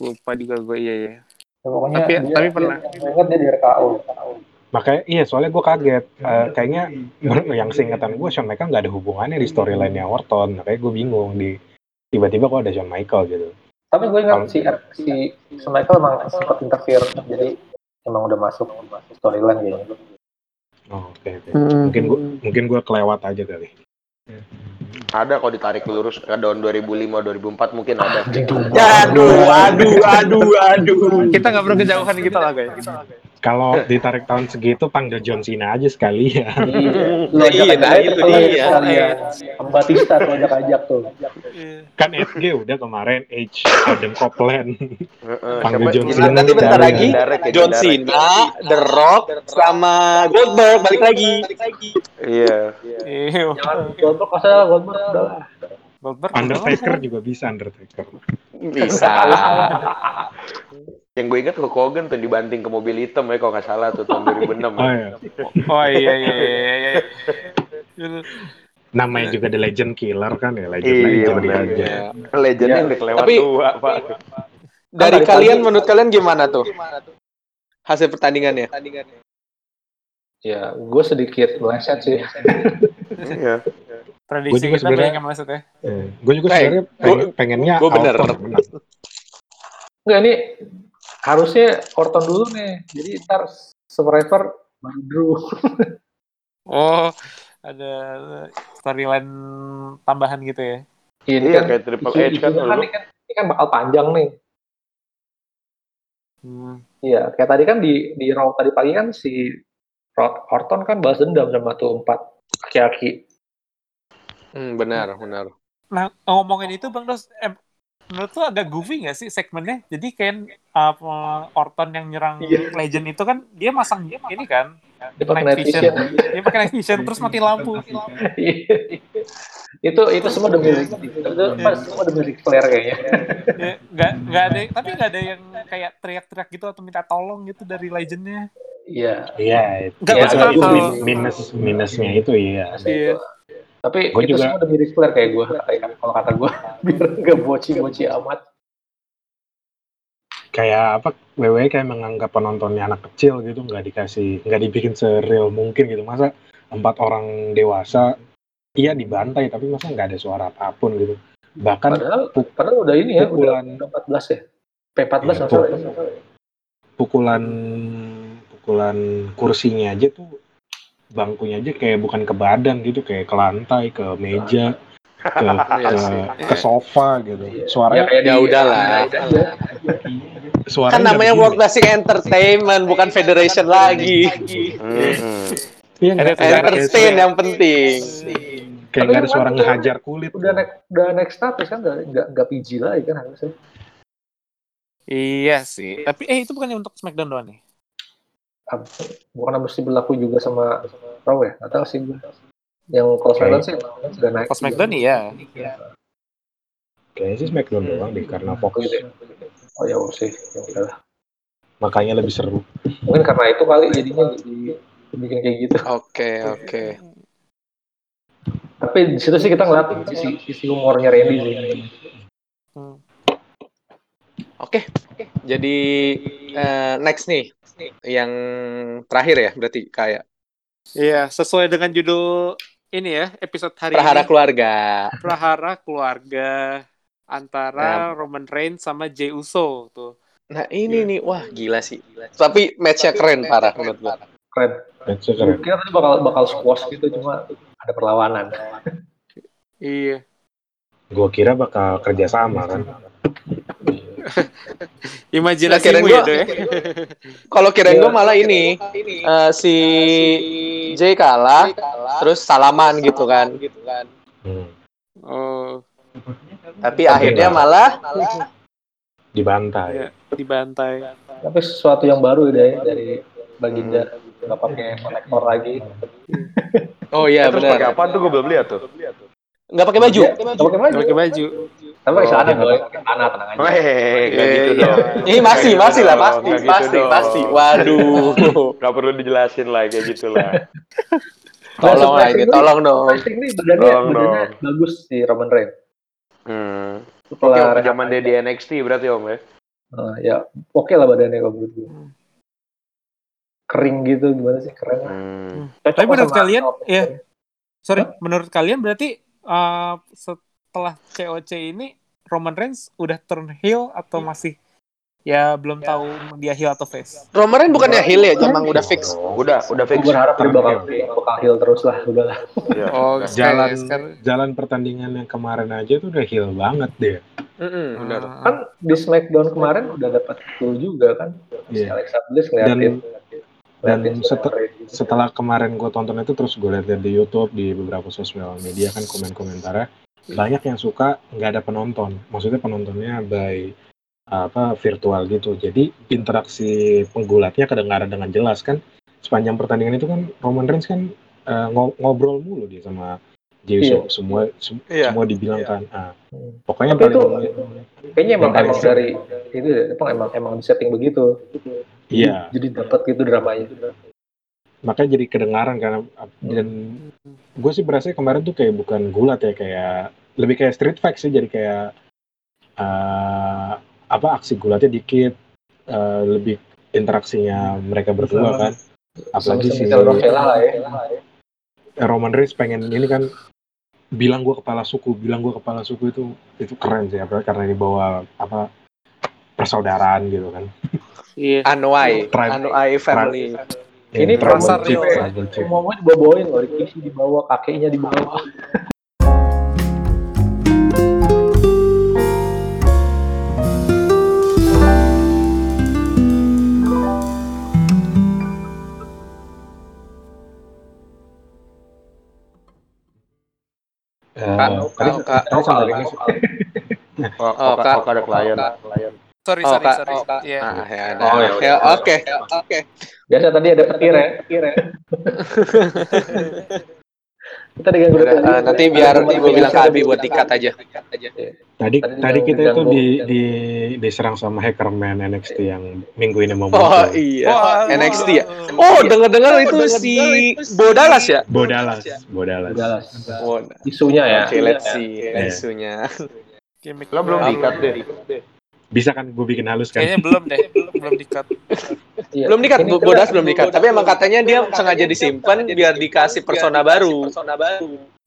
lupa juga gue iya ya. Ya, pokoknya Tapi- dia, tapi dia- pernah. Gue ingat dia di RKO. Makanya iya soalnya gue kaget. Eh, kayaknya yang seingetan gue Shawn Michael nggak ada hubungannya di storyline-nya Orton. Makanya gue bingung di tiba-tiba kok ada Shawn Michael gitu. Tapi gue ingat si si si Michael emang sempat interfere. Jadi emang udah masuk storyline kayaknya. Oh, oke oke. Hmm. Mungkin gue mungkin gue kelewat aja kali. Ada kalau ditarik lurus ke tahun 2005 2004 mungkin ada. Aduh, aduh, aduh, aduh. Kita nggak perlu kejauhan gitu lah guys. Kalau ditarik tahun segitu panggil John Cena aja sekali ya. Iya. Lu Iya, ajak nah, aja itu dia. Om Batista tuh ajak-ajak tuh. kan FG udah kemarin H Adam Copeland. Heeh, Panggil John Cena Nanti bentar lagi John. Cena, The Rock, sama Goldberg balik lagi. Iya. Iya. Jangan Goldberg masa Goldberg udah lah. Goldberg. Undertaker juga bisa Undertaker. Bisa. Yang gue ingat Hulk Hogan tuh dibanting ke mobil hitam ya kalau nggak salah tuh tahun 2006. Oh iya. Oh iya iya iya iya. iya. Namanya juga The Legend Killer kan ya, Legend Iya, Legend benar. aja. Legendnya Iya. udah kelewat Tapi- tua, Pak. Dari kalian, tadi- menurut kalian gimana tuh? Hasil pertandingannya? Ya, gue sedikit meleset sih. Iya. Prediksi Gua juga kita sebenarnya- banyak yang masuk ya. Gue juga Eh, sebenarnya gua- pengen- pengennya gua bener. Enggak ini harusnya Orton dulu nih. Jadi ntar Survivor baru Drew. Oh, ada storyline tambahan gitu ya. Ini Iya, kan kayak Triple H kan dulu. ini kan, ini kan bakal panjang nih. Hmm. Iya, kayak tadi kan di di Raw tadi pagi kan si Orton kan balas dendam sama tuh empat aki-aki. Hmm, benar, benar. Nah, ngomongin itu Bang Dos, eh, menurut lu agak goofy nggak sih segmennya? Jadi kan apa Orton yang nyerang Iya. Legend itu kan dia masang ini kan, Dia pakai Night vision. vision. dia pakai night vision terus mati lampu. Iya. itu itu semua demi itu semua demi Ric Flair kayaknya. Ya, nggak nggak ada, tapi nggak ada yang kayak teriak-teriak gitu atau minta tolong gitu dari Legendnya. Iya. Iya, Iya, masuk itu minus minusnya itu iya. Iya. Tapi Gua itu juga- semua demi Flair kayak gue, kalau kata gue, biar nggak boci-boci amat. kayak apa WWE kayak menganggap penontonnya anak kecil gitu nggak dikasih nggak dibikin sereal mungkin gitu masa empat orang dewasa iya dibantai tapi masa nggak ada suara apa pun gitu bahkan Padahal, puk- padahal udah ini ya, pukulan- udah 14 ya. P14 Iya, masalah puk- ya. pukulan pukulan kursinya aja tuh bangkunya aja kayak bukan ke badan gitu kayak ke lantai ke meja ke Iya ke, ke sofa gitu Ya suaranya kayak Ya di- udahlah. aja. suaranya Kan namanya. World Classic Entertainment, bukan Federation lagi. Hmm. Iya, Entertain yang penting. kayak nggak ada suara udah- ngehajar kulit Udah naik, udah naik status kan, nggak nggak nggak PG lagi kan harusnya. Iya sih. Tapi eh itu bukannya untuk Smackdown doang nih? Bukan mesti berlaku juga sama Raw ya? Nggak tahu sih gue. Yang kalau SmackDown sih sudah naik. Kalau Smackdown iya. kayaknya sih Smackdown doang deh karena Fox Oh, gitu ya. Oh ya udah sih, ya udahlah. makanya lebih seru Mungkin karena itu kali jadinya jadi bikin kayak gitu. Oke, oke. Tapi di situ sih kita ngeliat sisi, sisi humornya Randy sih. Hmm. Oke. Jadi eh, next nih yang terakhir ya berarti kayak Iya, sesuai dengan judul ini ya, episode hari Prahara ini. keluarga. Prahara keluarga antara Roman Reigns sama Jey Uso tuh. Nah, ini nih wah gila sih. Tapi match-nya keren parah menurut gua. Keren. Match-nya Gue keren kira tadi bakal bakal squash gitu cuma ada perlawanan. Iya. gue kira bakal kerjasama kan Imajinasimu kirain ya, Do ya. Kalau kirain gua malah ini eh, si Jay kalah, terus salaman gitu kan. hmm. Oh, Tapi akhirnya malah dibantai Iya. dibantai. Tapi sesuatu yang baru ya dari, dari Baginda nggak pakai konektor lagi. oh iya pakai benar. apa tuh gue belum lihat tuh. Nggak pakai baju. Nggak pakai baju. Pakai baju. Tapi pakai celana Oh, boy, celana tenang aja. Weh, Iya, gitu iya. dong. Ini masih masih gitu lah dong, pasti nggak gitu pasti dong. pasti. Waduh. Gak perlu dijelasin lah kayak gitu lah. Tolong lah ini, tolong dong. Nih badannya, Tolong badannya dong. bagus si Roman Reigns. Hmm. Oke, Setelah waktu zaman dia di NXT berarti om ya. Nah, ya oke lah badannya kalau menurut gue. Kering gitu gimana sih keren. Hmm. Tapi menurut kalian, ya. Sorry, menurut kalian berarti uh, setelah COC ini Roman Reigns udah turn heel atau masih ya belum tahu dia heel atau face? Roman Reigns bukannya heel ya, emang udah fix. Udah, udah Gue fix. berharap dia bakal bakal heal terus lah udahlah. Iya. Oh, jalan sekarang- jalan pertandingan yang kemarin aja tuh udah heal banget deh Mm-mm, benar. Ah. Kan di Smackdown kemarin udah dapat clue juga kan. Si Iya. Alexa Bliss ngeliatin. dan ngeliatin setel- setelah kemarin gue tonton itu terus gue lihat di YouTube di beberapa sosial media kan komen-komentarnya banyak yang suka nggak ada penonton maksudnya penontonnya by apa virtual gitu jadi interaksi penggulatnya kedengaran dengan jelas kan sepanjang pertandingan itu kan Roman Reigns kan ngo- ngobrol mulu dia sama Jey Uso. semua sem- Iya. semua dibilang kan ah, Hmm. pokoknya Tapi paling Kayaknya emang emang dari itu emang emang emang di setting begitu. iya Jadi dapat gitu dramanya. makanya jadi kedengaran karena dan gue sih berasa kemarin tuh kayak bukan gulat ya kayak lebih kayak street fight sih jadi kayak eh, apa aksi gulatnya dikit eh, lebih interaksinya mereka berdua kan apalagi si Michelle Rosella lah ya. Roman Reigns pengen ini kan bilang gue kepala suku bilang gue kepala suku itu itu keren sih apalagi karena dibawa apa persaudaraan gitu kan Iya. Anuai, Tribe. Anuai family. Ini Ya, pasar tribal chief, real. dibawain loh, Rikishi di bawah, kakeknya di Kak, Kak, Kak, Kak. Kak. ada klien. klien. Sorry, Oh, sorry, Kak. sorry. Oh, Kak. Ah, ya, ada. Oh, ya, Ya, ya. Oke, oke. Biasa tadi ada petir ya, petir ya. Kita dengan grup Udah, eh, nanti biar gue bilang ke Abi buat dikat aja. Tadi Tadi kita itu di, di diserang sama hackerman NXT yang minggu ini mau Oh muncul. iya, Wah, NXT ya. Oh, denger-dengar itu si Bodalas ya? Bodalas, Bodalas. Udah Oh, isunya ya. Oke, let's see Iya. isunya. Gimmick Lo belum dikat deh. Bisa kan gue bikin halus kan? Kayaknya belum deh, belum belum dikat. Iya. Belum dikat, Ini Bodas belum dikat. Tapi emang katanya dia sengaja disimpan biar dikasih persona baru.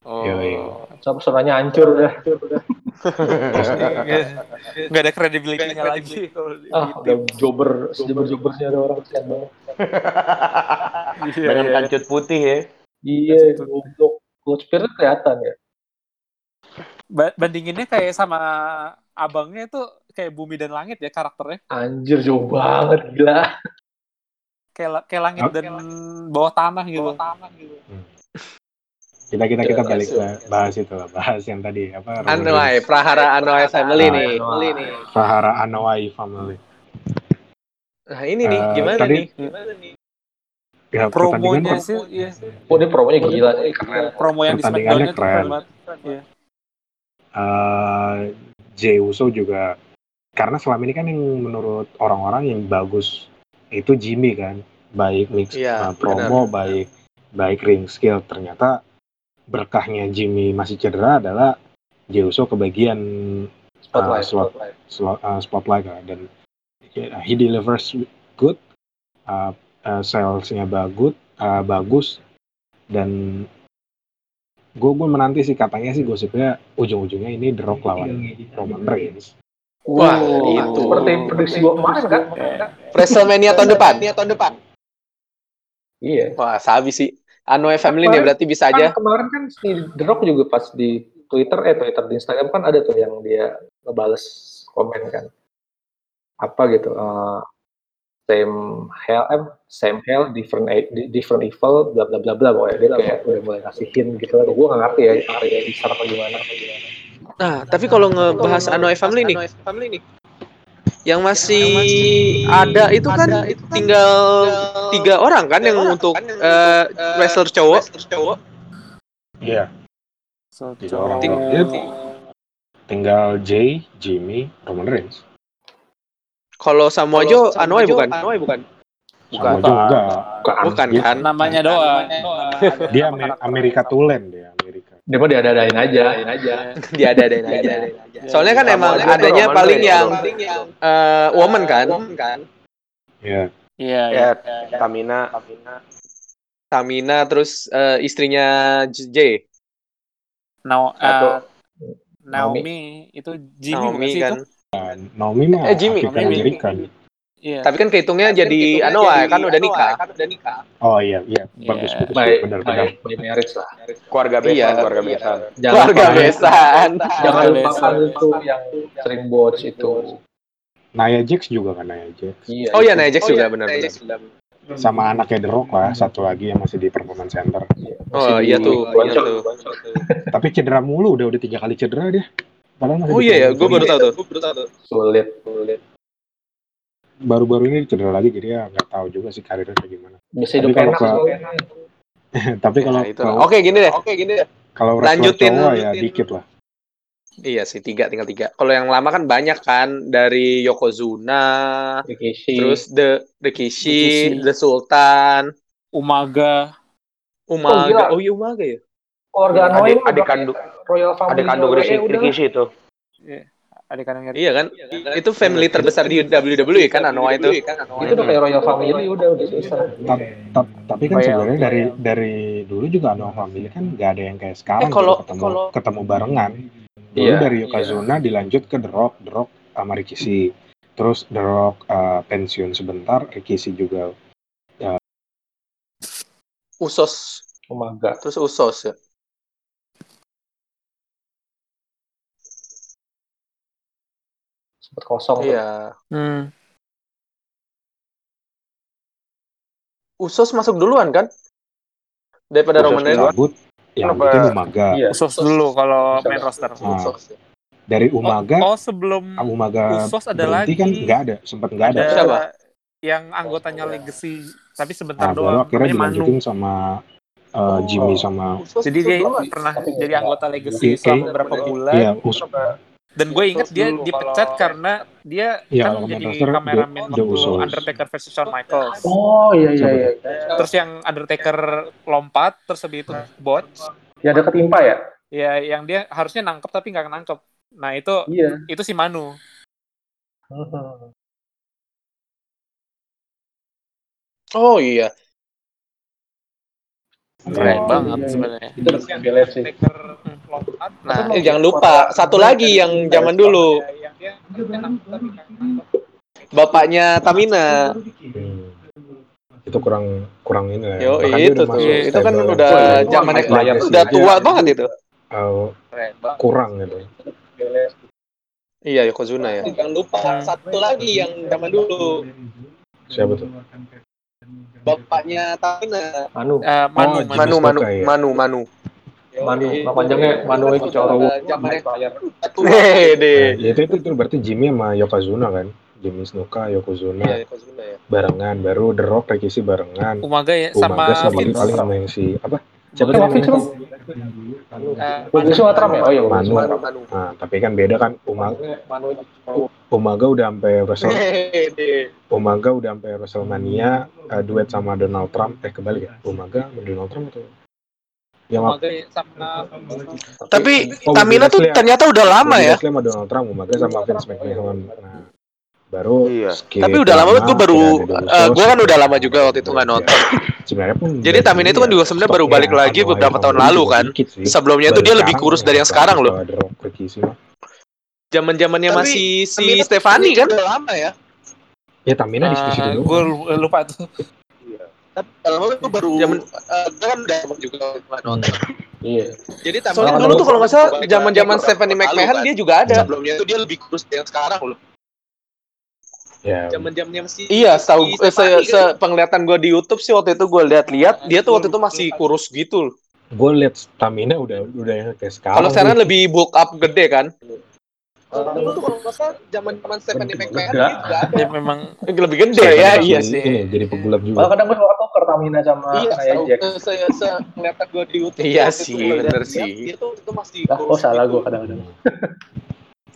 Oh. Yoi. Sama personanya hancur udah. Nggak ada credibility-nya lagi Ah, udah jobber, sejobber jobbernya ada orang kesian banget. Iya, Dengan iya. kancut putih ya. Iya, goblok. Coach Pierre kelihatan ya. Ba- bandinginnya kayak sama abangnya tuh kayak bumi dan langit ya karakternya Anjir jauh banget gila. Kayak kayak langit Oh. dan bawah tanah gitu. Kita kita kita balik ke bahas itu lah, bahas yang tadi apa? Anoa'i. Prahara Anoa'i family nih. Nih. Prahara Anoa'i family. Nah, ini nih, Eh, gimana tadi- nih? Ya, Promonya sih, iya. Oh, ini promonya gila sih, keren. promo yang di Pertandingannya Smackdown itu keren. keren. Iya. eh Jey Uso juga karena selama ini kan yang menurut orang-orang yang bagus itu Jimmy kan baik mix Iya, eh, promo baik baik ring skill ternyata berkahnya Jimmy masih cedera adalah Jey Uso kebagian Spotlight. Ah, slot. spotlight. slot, eh, spotlight kan. dan ya, he delivers good uh, uh, salesnya bagus uh, bagus dan gue gue menanti sih katanya sih gosipnya ujung-ujungnya ini The Rock lawan Roman Reigns Wah, Oh, itu. Seperti prediksi gua kemarin kan? WrestleMania tahun depan. tahun depan. Iya. Wah, sabi sih. Anoa'i family nih berarti bisa aja. Kan kemarin kan si The Rock juga pas di Twitter, eh Twitter di Instagram kan ada tuh yang dia ngebales komen kan. Apa gitu, eh, same hell, eh, same hell, different di- different evil, bla bla bla bla. Pokoknya dia kayak udah mulai hint gitu. Gue gak ngerti ya, ngerti ya di sana apa gimana. Nah, tapi kalau ngebahas Anoa'i family nih, yang masih ada itu kan tinggal tiga orang kan yang untuk eh, wrestler cowok. iya So, Tiga orang. cowok- Iya. tinggal Jay Jimmy Roman Reigns Kalau Samoa Joe, Anoa'i bukan? Anoa'i bukan. sama Bukan. juga Bukan. Bukan Dia- kan? namanya doang. dia Amer- Amerika Tulen dia Dia mah diada-adain aja, diadain aja. Diada-adain aja. Soalnya kan emang adanya paling yang eh, woman kan? ya Iya, iya. Ya, Tamina. Tamina terus eh, istrinya J. Now, Satu. eh, Naomi itu Jimmy Naomi kan. itu? Naomi mah Eh, Jimmy. Jimmy. Iya. Tapi kan kehitungnya jadi Anoa'i kan udah nikah. oh iya iya Iya. bagus bagus By, benar benar by marriage lah. Keluarga besan, Iya. keluarga besan. Jangan Keluarga besan. Jangan lupakan itu yang sering botch itu. Nia Jax juga kan Nia Jax Iya. Oh iya. Nia Jax juga benar-benar. sama anaknya The Rock lah satu lagi yang masih di performance center Oh Masih iya tuh, iya tuh. tapi cedera mulu udah udah tiga kali cedera dia padahal masih Oh iya ya, gue baru tahu tuh. Sulit. Baru-baru ini cedera lagi jadi ya nggak tahu juga sih karirnya kayak gimana Bisa hidup Tapi kalau enak ke- soalnya. tapi kalau Nah, itu. kalau Oke, gini deh. Oke, gini deh. kalau lanjutin. cowok ya dikit lah Iya sih, tiga, tinggal tiga. Kalau yang lama kan banyak kan dari Yokozuna, Rikishi. terus the the Kishi, Rikishi. the Sultan, Umaga. Umaga. Oh, Oh, iya Umaga ya. keluarga Adik- adik udah kandung- Royal Family. Adik kandung Rishi, udah. Rikishi itu. Adik kandungnya. Iya kan? Itu family terbesar di WWE kan Anoa itu. Itu udah kayak Royal Family udah udah ta- tapi kan sebenarnya dari dari dulu juga ada family kan nggak ada yang kayak sekarang Eh, kalau- gitu, ketemu kalau- ketemu barengan dulu Iya, dari Yokozuna dilanjut ke The Rock The Rock sama Rikishi terus The Rock uh, pensiun sebentar Rikishi juga Usos, Umaga. terus Usos ya. Sempat kosong. tuh. Iya. Hmm. Usos masuk duluan kan? Daripada Usos Roman Reigns. Kenapa? bikin Umaga Iya. Usos dulu kalau Usos. main roster. Nah, Usos. dari Oh, Umaga oh, sebelum ah, Umaga Usos ada berhenti lagi. kan nggak ada sempat nggak ada ada Siapa? yang anggotanya legacy tapi sebentar nah doang. akhirnya Namanya Manu. dilanjutin sama eh, Jimmy sama Jadi dia pernah jadi anggota legacy Kayak- selama beberapa bulan. Iya, us Dan gue inget dia dipecat karena dia Iya, kan jadi Manchester, kameramen dia- dia waktu usus. Undertaker versus Shawn Michaels. Oh iya iya iya. Terus yang Undertaker lompat, terus habis itu botch. Ya ada ketimpa ya? Ya, yang dia harusnya nangkep tapi nggak nangkep. Nah itu Iya. itu si Manu. Hmm. Oh iya. Keren Oh, banget iya, iya. sebenarnya. Itu sih. Nah, terus eh, jangan lupa satu lagi yang zaman dulu nangkep. bapaknya Tamina. hmm, itu kurang kurang ini lah. ya. Yo, Bahkan itu tuh. masuk Itu kan udah zaman layar aja, udah tua banget itu. Keren banget. kurang gitu. Iya, Yokozuna ya. Jangan lupa satu lagi yang zaman dulu Siapa tuh? Bapaknya Tamina. Manu. Eh, Manu, Oh, Manu. Manu, Manu, ya? Manu, Manu. Manu. Nama panjangnya Manu itu layar udah tua. deh. Nah, ya itu, itu itu berarti Jimmy sama Yokozuna kan? Jimmy Snuka, Yokozuna Iya, Yokozuna ya. barengan, baru The Rock, Rikishi barengan. Umaga ya Umaga sama Vince. paling sama yang si apa? Siapa Siapa tuh lu? Eh, Bagus Sumatera ya? Oh iya, Manu. Manu. Nah, tapi kan beda kan Umaga, Umaga udah sampai Wrestle. Umaga udah sampai WrestleMania eh, duet sama Donald Trump. Eh kebalik ya? Umaga sama Donald Trump atau yang Umaga ya sama Tapi Oh, Tamina tuh ternyata udah lama ya. Sama Donald Trump, Umaga sama Vince McMahon. Nah, baru Iya. skip Tapi udah lama banget gue baru, ada eh, gue kan udah lama juga waktu itu nggak nonton. Sebenarnya pun Jadi Tamina itu kan dulu juga ya, sebenarnya baru stoknya balik lagi ada beberapa tahun lalu kan. Sebelumnya tuh Baru dia lebih kurus ya, dari yang sekarang loh. kalau. Zaman zamannya masih si Tamina Stefani kan. udah lama ya. Ya Tamina di situ dulu. gue lupa tuh. Tapi lama itu baru Zaman gue kan udah lama juga nggak nonton. Iya. Jadi Soalnya Soalnya dulu tuh kalau nggak salah balik zaman zaman lagi Stephanie McMahon dia juga ada. Sebelumnya itu dia lebih kurus dari yang sekarang loh. Ya, Zaman zamannya masih Iya, tahu eh, se, se penglihatan gue di YouTube sih waktu itu gue lihat-lihat dia tuh waktu itu masih kurus gitu. loh. gue liat Tamina udah udah yang kayak sekarang. Kalau sekarang tuh. lebih bulk up gede kan? Dulu tuh kalau nggak salah zaman zaman Stephanie McMahon juga ada. Dia memang Lebih gede ya, iya sih. Ini jadi pegulap juga. Malah kadang gue suka tuker Tamina sama Iya, tahu Jax. eh, se kelihatan gue di YouTube. Iya sih, lihat bener dia, sih. Dia tuh itu masih Lah, kok salah gue kadang-kadang.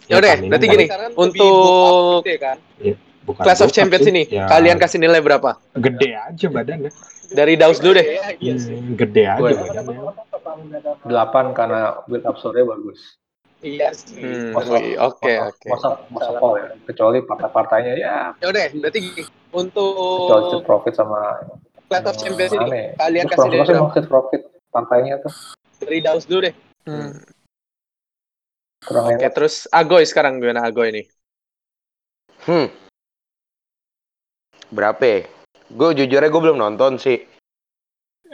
Ya udah, berarti gini, untuk kan. Bukan Class of Champions sih, ini, ya kalian kasih nilai berapa? gede aja badannya. Dari Daus dulu deh. Iya, iya sih. Hmm, gede aja Gue- badannya. Delapan karena build up story bagus. Iya sih. Hmm, oke oke. Masa ya. Kecuali partai-partainya ya. Ya udah, berarti. Kecuali Untuk Street Profit sama Clash of Champions ini kalian kasih Profit nilai berapa? Street Profit partainya tuh Dari Daus dulu deh. hmm, Oke, enak. terus Agoy sekarang gimana Agoy nih? Hmm. Berapa? Gue jujurnya gue belum nonton sih.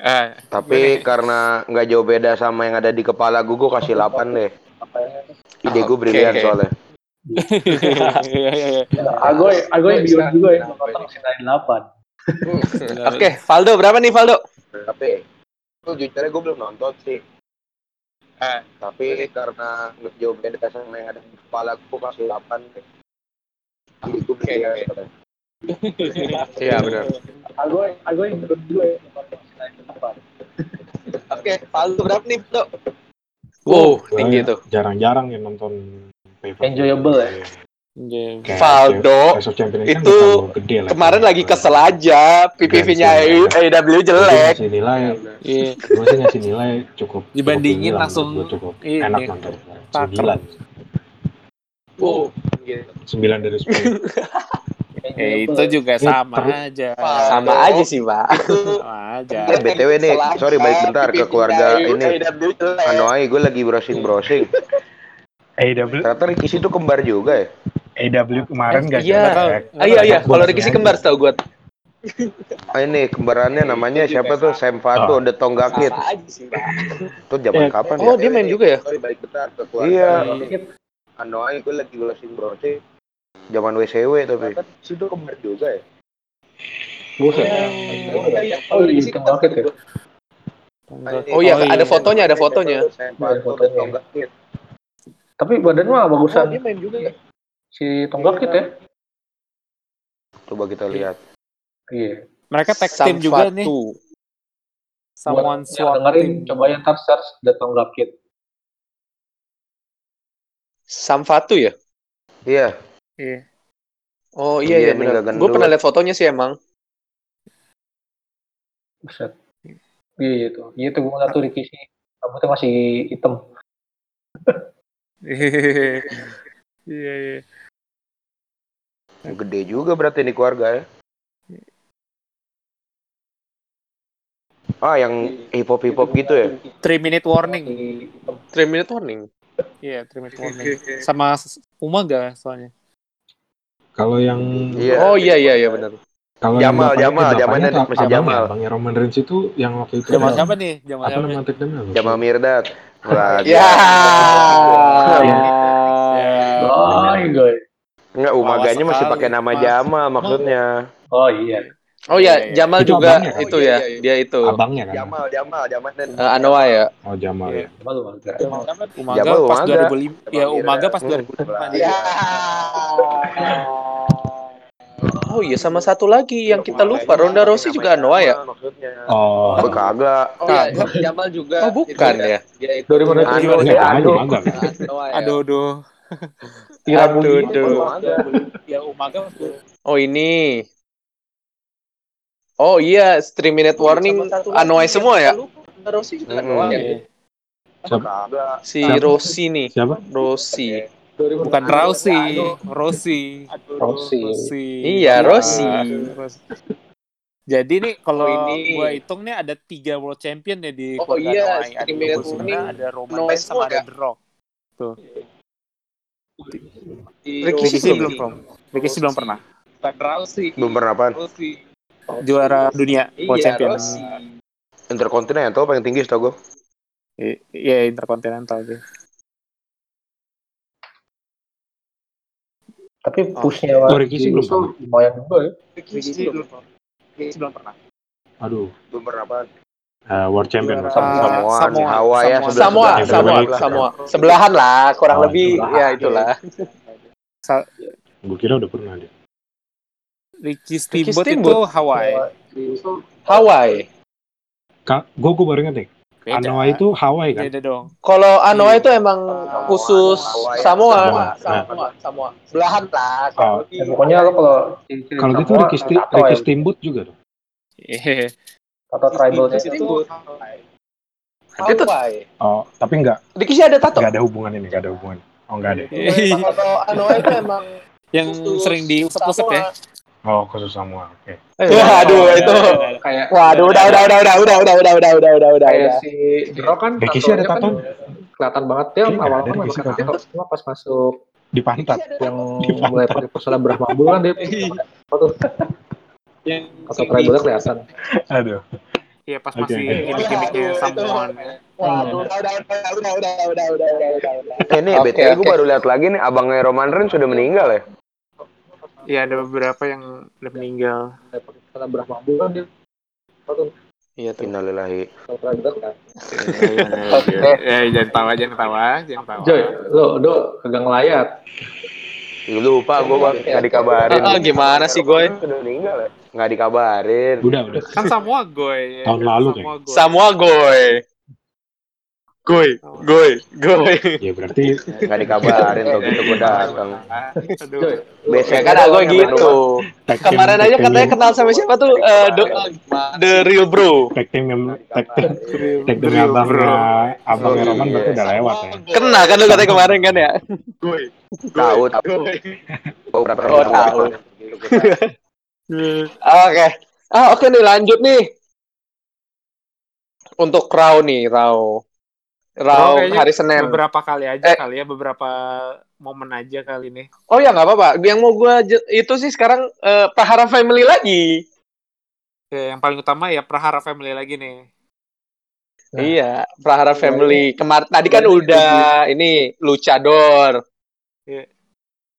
eh, Tapi Gini. karena nggak jauh beda sama yang ada di kepala gue, gue kasih 8 deh. Ide gue brilian soalnya. iya, iya, iya. Agoy, Agoy bion juga ya nonton masih naik delapan. Oke, Valdo berapa nih Valdo? Berapa? Gue jujurnya gue belum nonton sih. Eh. Tapi karena nggak jauh beda sama yang ada di kepala gue, gue kasih 8 deh. Ide gue brilian Oke. soalnya. Iya benar. Agoy, Agoy menurut gue delapan. Oke, Valdo berapa nih, Valdo? Wow, tinggi tuh. Jarang-jarang ya nonton. Enjoyable ya? Iya. Valdo, of Champions kan itu gede lah. Kemarin lagi kesel aja, PPV-nya AEW Gue jelek. ngasih nilai, Iya. gue sih ngasih nilai cukup. Dibandingin langsung gue cukup enak nonton. Sembilan, Wow. sembilan dari sepuluh. Ya, itu juga sama aja. Sama aja sih, Pak. Sama aja. Eh, BTW nih, sorry balik bentar ke keluarga ini. Anoai, gue lagi browsing-browsing. AW, Ternyata Rikishi itu kembar juga ya. AW kemarin gak Iya. Ah, iya iya, kalau Ricky sih kembar setahu gue. Ah, ini kembarannya namanya siapa tuh? Sam Fato, The Kid. aja sih, Pak. Itu zaman Eh, kapan Oh, ya? dia main juga ya? Sorry balik bentar ke keluarga. Iya. Anoai, gue lagi browsing-browsing. Zaman WCW tapi. Itu kembar juga ya. Buset. Oh, di hitam market ya? Oh iya, ada fotonya, ada fotonya. Ada fotonya. Tapi badan mah Oh, bagusan dia main juga ya. si Tonggak ya? Coba kita lihat. Iya. Mereka tag team juga nih. Someone yang swap dengerin team. coba ya ntar search The Tonga Kid. Samfatu ya? Iya. Iya. Oh iya Iya, iya benar. Gue pernah gendut. lihat fotonya sih emang. Buset. Iya iya tuh. Iya tuh gue ngeliat tuh Ricky sih. Rambutnya masih hitam. Iya, iya. Gede juga berarti ini keluarga ya. Ah, yang hip hop hip hop gitu ya? Three minute warning. 3 minute warning. Iya, three minute warning. Sama Umaga soalnya. Kalau yang Iya. Oh iya iya iya benar. kalau Jamal, yang Jamal, bapaknya masih Jamal. abangnya Roman Reigns itu yang waktu itu Jamal siapa nih? Jamal apa nama? Lupa. Jamal Mirdad. Wah, Ya. Ya. Oh, guys. Enggak, umaganya masih pakai nama. Jamal maksudnya. Oh iya. Oh Iya, iya, iya. Jamal Itu juga abangnya itu ya. Dia itu. Abangnya kan? Jamal, Jamal, Jamal dan Eh, Anoa ya. Oh Jamal Iya. ya. Coba lu agak. Umaga Jamal pas Umaga. 2005. Ya, Jamal Umaga pas Mirdad. 2005. Hmm. dia. Oh iya sama satu lagi yang kita lupa Ronda Rousey juga Anoa ya. Maksudnya. Oh, Oh, kagak. Oh, iya, Jamal juga. Oh bukan ya. Enggak, anu. Umaga kan? Aduh, aduh. Aduh, gitu. aduh. Ya, Umaga Oh ini. Oh iya, 3 minute warning Anoa semua ya. Juga ya. Iya. Siapa? Si? Rossi nih. Siapa? Rossi. Bukan Rossi, Rossi. Rossi. Rossi. Iya, Rossi. Jadi nih kalau Oh, ini. gua hitung nih ada tiga world champion ya di Oh, iya. Ada Warning, ada Roman Reigns sama ada ya? The Rock. Di Ricky sih sih belum. belum. Ricky sih belum pernah. Bukan Rousey. Belum pernah apaan? Rousey. Juara dunia world Iya, champion. Rousey. Intercontinental paling tinggi setahu gue. Iya interkontinental dia. Tapi pushnya Oh, Ricky sih belum pernah. lumayan juga ya. Ricky sih belum. Ricky sih belum pernah. Aduh, Belum pernah apaan? eh, World Champion. Juara- Samoa, Samoa, Hawaii ya, Samoa. sebelah- Samoa, sebelah- Samoa, sebelah- Samoa. Sebelahan lah, kurang Oh, lebih sebelahan. ya itulah. Sa- Gue kira udah pernah dia. Ricky Steamboat, Steamboat. itu Hawaii. Hawaii. Kak, gue gue baru inget nih. Beda. Anoa itu Hawaii kan? beda dong. Kalau Anoa itu emang khusus Hawaii. Samoa. Samoa. Samoa, Samoa. Belahan lah. Oh, Ya, pokoknya lo kalau kalau gitu Samoa, Ricky, Sti- Ricky ya. Steamboat juga dong. Iya. Tato tribalnya Ricky itu. Hawaii. Oh, tapi nggak Ricky sih ada tato. nggak ada hubungan ini, nggak ada hubungan. Oh nggak ada. Kalau Anoa itu emang Yang sering diusap-usap ya. Oh khusus Samoa, oke. Wah, aduh itu. Kayak Waduh, udah, udah, udah, udah, udah, udah, udah, udah, udah, udah, udah, kayak si Jero kan sih ada tato. kan kelihatan banget ya Iya, awal kan memang tato cuma pas masuk Di pantat. yang mulai pakai persona Brahmabul kan dia foto Yang tato tribalnya kelihatan Aduh. Iya pas Oke, masih gimmick-gimmicknya ya. Waduh, udah, udah, udah, udah, udah, udah, udah, udah, udah, udah, udah. Eh, ini Oke, BTW gue baru lihat lagi nih abangnya Roman Reigns sudah meninggal ya. Iya ada beberapa yang udah meninggal. Kayak pakai persona Brahmabul kan dia Iya tuh. Innalillahi. kan Ya jangan tawa, jangan tawa, jangan tawa. Joy lo lo kagak ngelayat Lupa gue bang, nggak dikabarin. Ah, gimana sih, meninggal ya? Nggak dikabarin. Udah, udah. Kan Samoa goy. Tahun lalu Samoa goy. Samoa goy. Goy, goy, goy. Ya berarti Nggak dikabarin tuh gitu gue datang. Biasanya Ya kan gue gitu. Kemarin aja katanya kenal sama siapa tuh? Eh, the, the real bro. tag team yang tag team tag team Real bro. abangnya abangnya Oh, Roman iya. berarti udah lewat ya. Kena kan lu katanya kemarin kan ya? Tahu tahu. Tahu berapa Oh, tahu. Oke. Ah, oke nih lanjut nih. Untuk Raw nih, Raw. Raw kayaknya hari Senin. Beberapa kali aja Eh. kali ya, beberapa momen aja kali ini. Oh ya nggak apa-apa. Yang mau gue itu sih sekarang eh, Prahara Family lagi. Ya, yang paling utama ya Prahara Family lagi nih. Nah. Iya, Prahara Family. Kemar tadi kan udah ini Luchador. Ini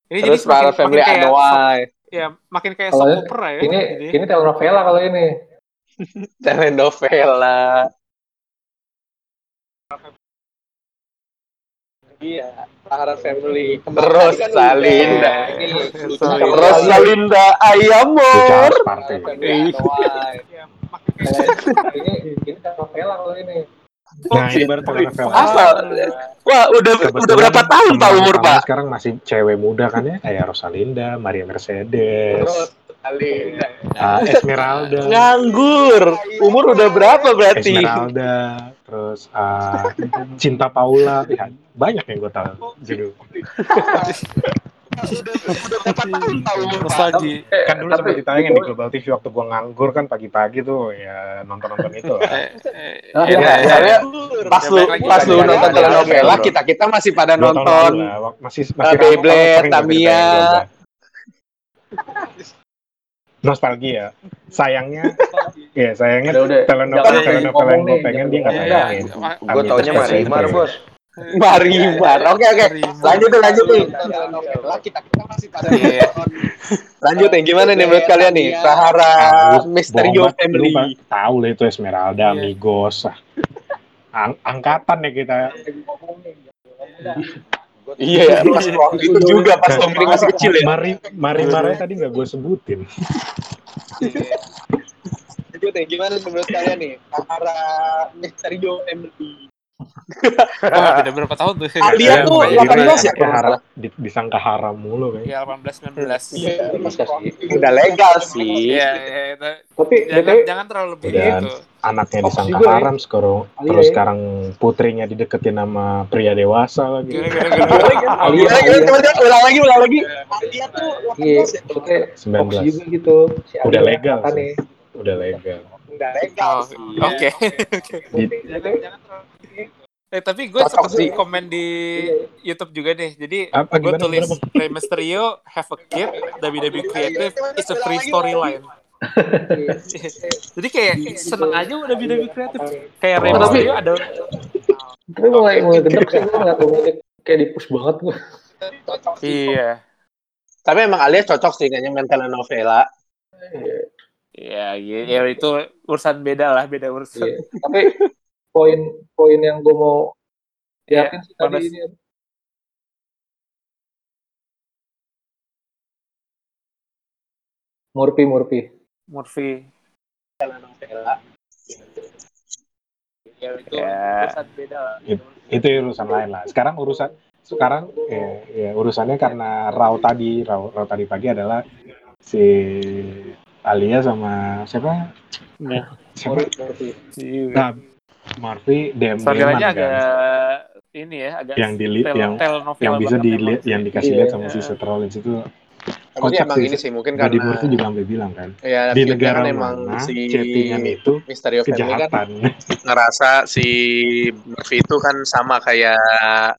Terus Prahara Family kayak Anoa'i. ya makin kayak soap opera ya. ini jadi. ini telenovela kalau ini telenovela. Iya, Prahara Family. Terus kan Salinda. udah, Ini Sorry. Terus Salinda Ayamor. Ya, ini ini telenovela kalau ini. Nah, ini baru. Apa? Wah, udah Kebetulan udah berapa tahun Pak umur Pak? Sekarang masih cewek muda kan ya, kayak Rosalinda, Maria Mercedes, Kali. uh, Esmeralda, Nganggur. Umur udah berapa berarti? Esmeralda, terus uh, Cinta Paula, ya, banyak yang gue tahu judul. Pak? Nostalgia. Eh, Kan dulu sempat ditayangin di Global TV waktu gue nganggur kan pagi-pagi tuh ya nonton-nonton itu. lah. Eh, eh, Ah, iya, soalnya eh, Pas lu pas lu nonton telenovela, kita kita masih pada nonton. masih masih Beyblade, Tamiya. Nostalgia. Sayangnya, ya sayangnya telenovela telenovela yang gue pengen dia nggak tayangin. Iya, Gue taunya Marimar, bos. Marimar. Oke oke. Lanjut tuh lanjut nih. Kita kita masih pada Iya. nonton. Lanjut nih gimana nih menurut kalian nih? Sahara Tahu, Misterio Family. tahu lah itu Esmeralda, Iya. Amigos. ah. Ang- angkatan ya kita. Iya ya, pas waktu itu juga pas Tommy masih kecil ya. Mari, Mari Mari tadi nggak gue sebutin. Lanjut nih, gimana menurut kalian nih? Sahara Misterio Family. Wah, beda berapa tahun tuh? Alia tuh Mbak Ira 18 ya, haram, di- disangka haram mulu kan. Iya, 18 19. Iya? Udah legal sih. Iya, iya, itu. Tapi Jangan, jangan terlalu lebih Udah. Anaknya disangka juga ya. haram, sekarang Iya, terus ya. sekarang putrinya dideketin sama pria dewasa lagi. Alia, Gimana gimana coba coba ulang lagi ulang lagi. Alia tuh iya, 18 ya. maksudnya hoax 19. juga gitu. Si Udah Alia legal kan sih. nih. Udah legal. Udah legal Oh. Oke. Oke. Di- Eh, tapi gue sempat sih. komen di YouTube juga deh. Jadi gue tulis Rey Mysterio have a kid, WWE Creative is a free storyline. Jadi kayak seneng aja udah WWE Creative. Kayak Oh, tapi- Mysterio ada Tapi mulai mulai gedek sih gue komiknya kayak di push banget gue. Iya. Tapi emang Alia cocok sih kayaknya main telenovela. Iya, iya, ya, itu urusan beda lah, beda urusan. Iya. Tapi poin-poin yang gue mau Iya, yakin sih tadi ini Murphy Murphy. Murphy. Ya itu Ya. urusan beda lah. It- itu urusan lain lah. Sekarang urusan sekarang ya, ya urusannya karena Raw tadi, Raw, Raw tadi pagi adalah si Alia sama siapa? Nah, Siapa? Murphy. iya. Nah, Murphy Storyline-nya kan, agak ini ya, agak yang di tel- yang yang bisa dilihat yang dikasih Iya. lihat sama si Seth Rollins itu Tapi Kocak emang sih. ini sih mungkin Buddy karena Murphy juga sampai bilang kan ya di negara kan emang mana si chattingan itu Misterio Family kan kejahatan ngerasa si Murphy itu kan sama kayak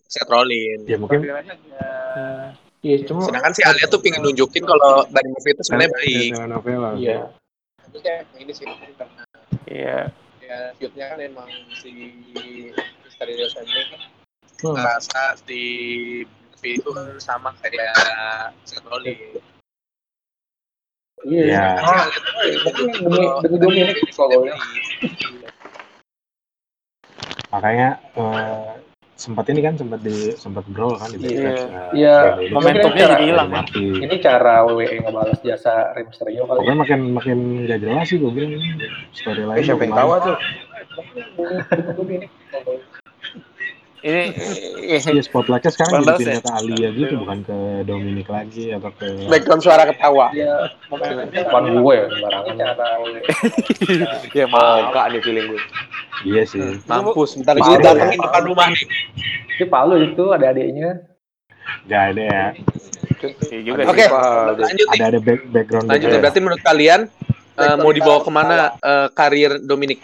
Seth Rollins. ya mungkin Storyline-nya agak- Iya cuma Sedangkan si Alia tuh pengen nunjukin kalau Buddy Murphy itu sebenarnya baik. iya Tapi kayak ini sih karena Iya. ya feud-nya kan emang si Misterio Family kan Hmm. ngerasa si Murphy itu kan sama kayak Seth Rollins. iya. Ya. Ah, mungkin demi demi kalau ya. makanya eh, sempat ini kan sempat di sempat brawl kan di Iya. eh, Iya. Momentumnya jadi hilang. Murphy. Ini cara WWE ngebalas jasa Rey Mysterio kali. Pokoknya makin makin gak jelas sih gue bilang ini storyline. Eh, siapa yang tahu tuh? Ini Iya spotlightnya sekarang jadi ya? pindah ke Alia gitu bukan ke Dominic lagi atau ke Background suara ketawa. Iya. Depan gue ya sembarangan. Cara ya Oh, maaf. enggak nih feeling gue. Iya sih. Mampus, bentar Malu lagi ya. datengin depan rumah nih. Di Palu itu ada adiknya. Gak ada ya. Iya juga Oke. Waduh. lanjut. Ada ada back, background Lanjut background. Berarti menurut kalian eh, mau dibawa ke mana eh, karir Dominic?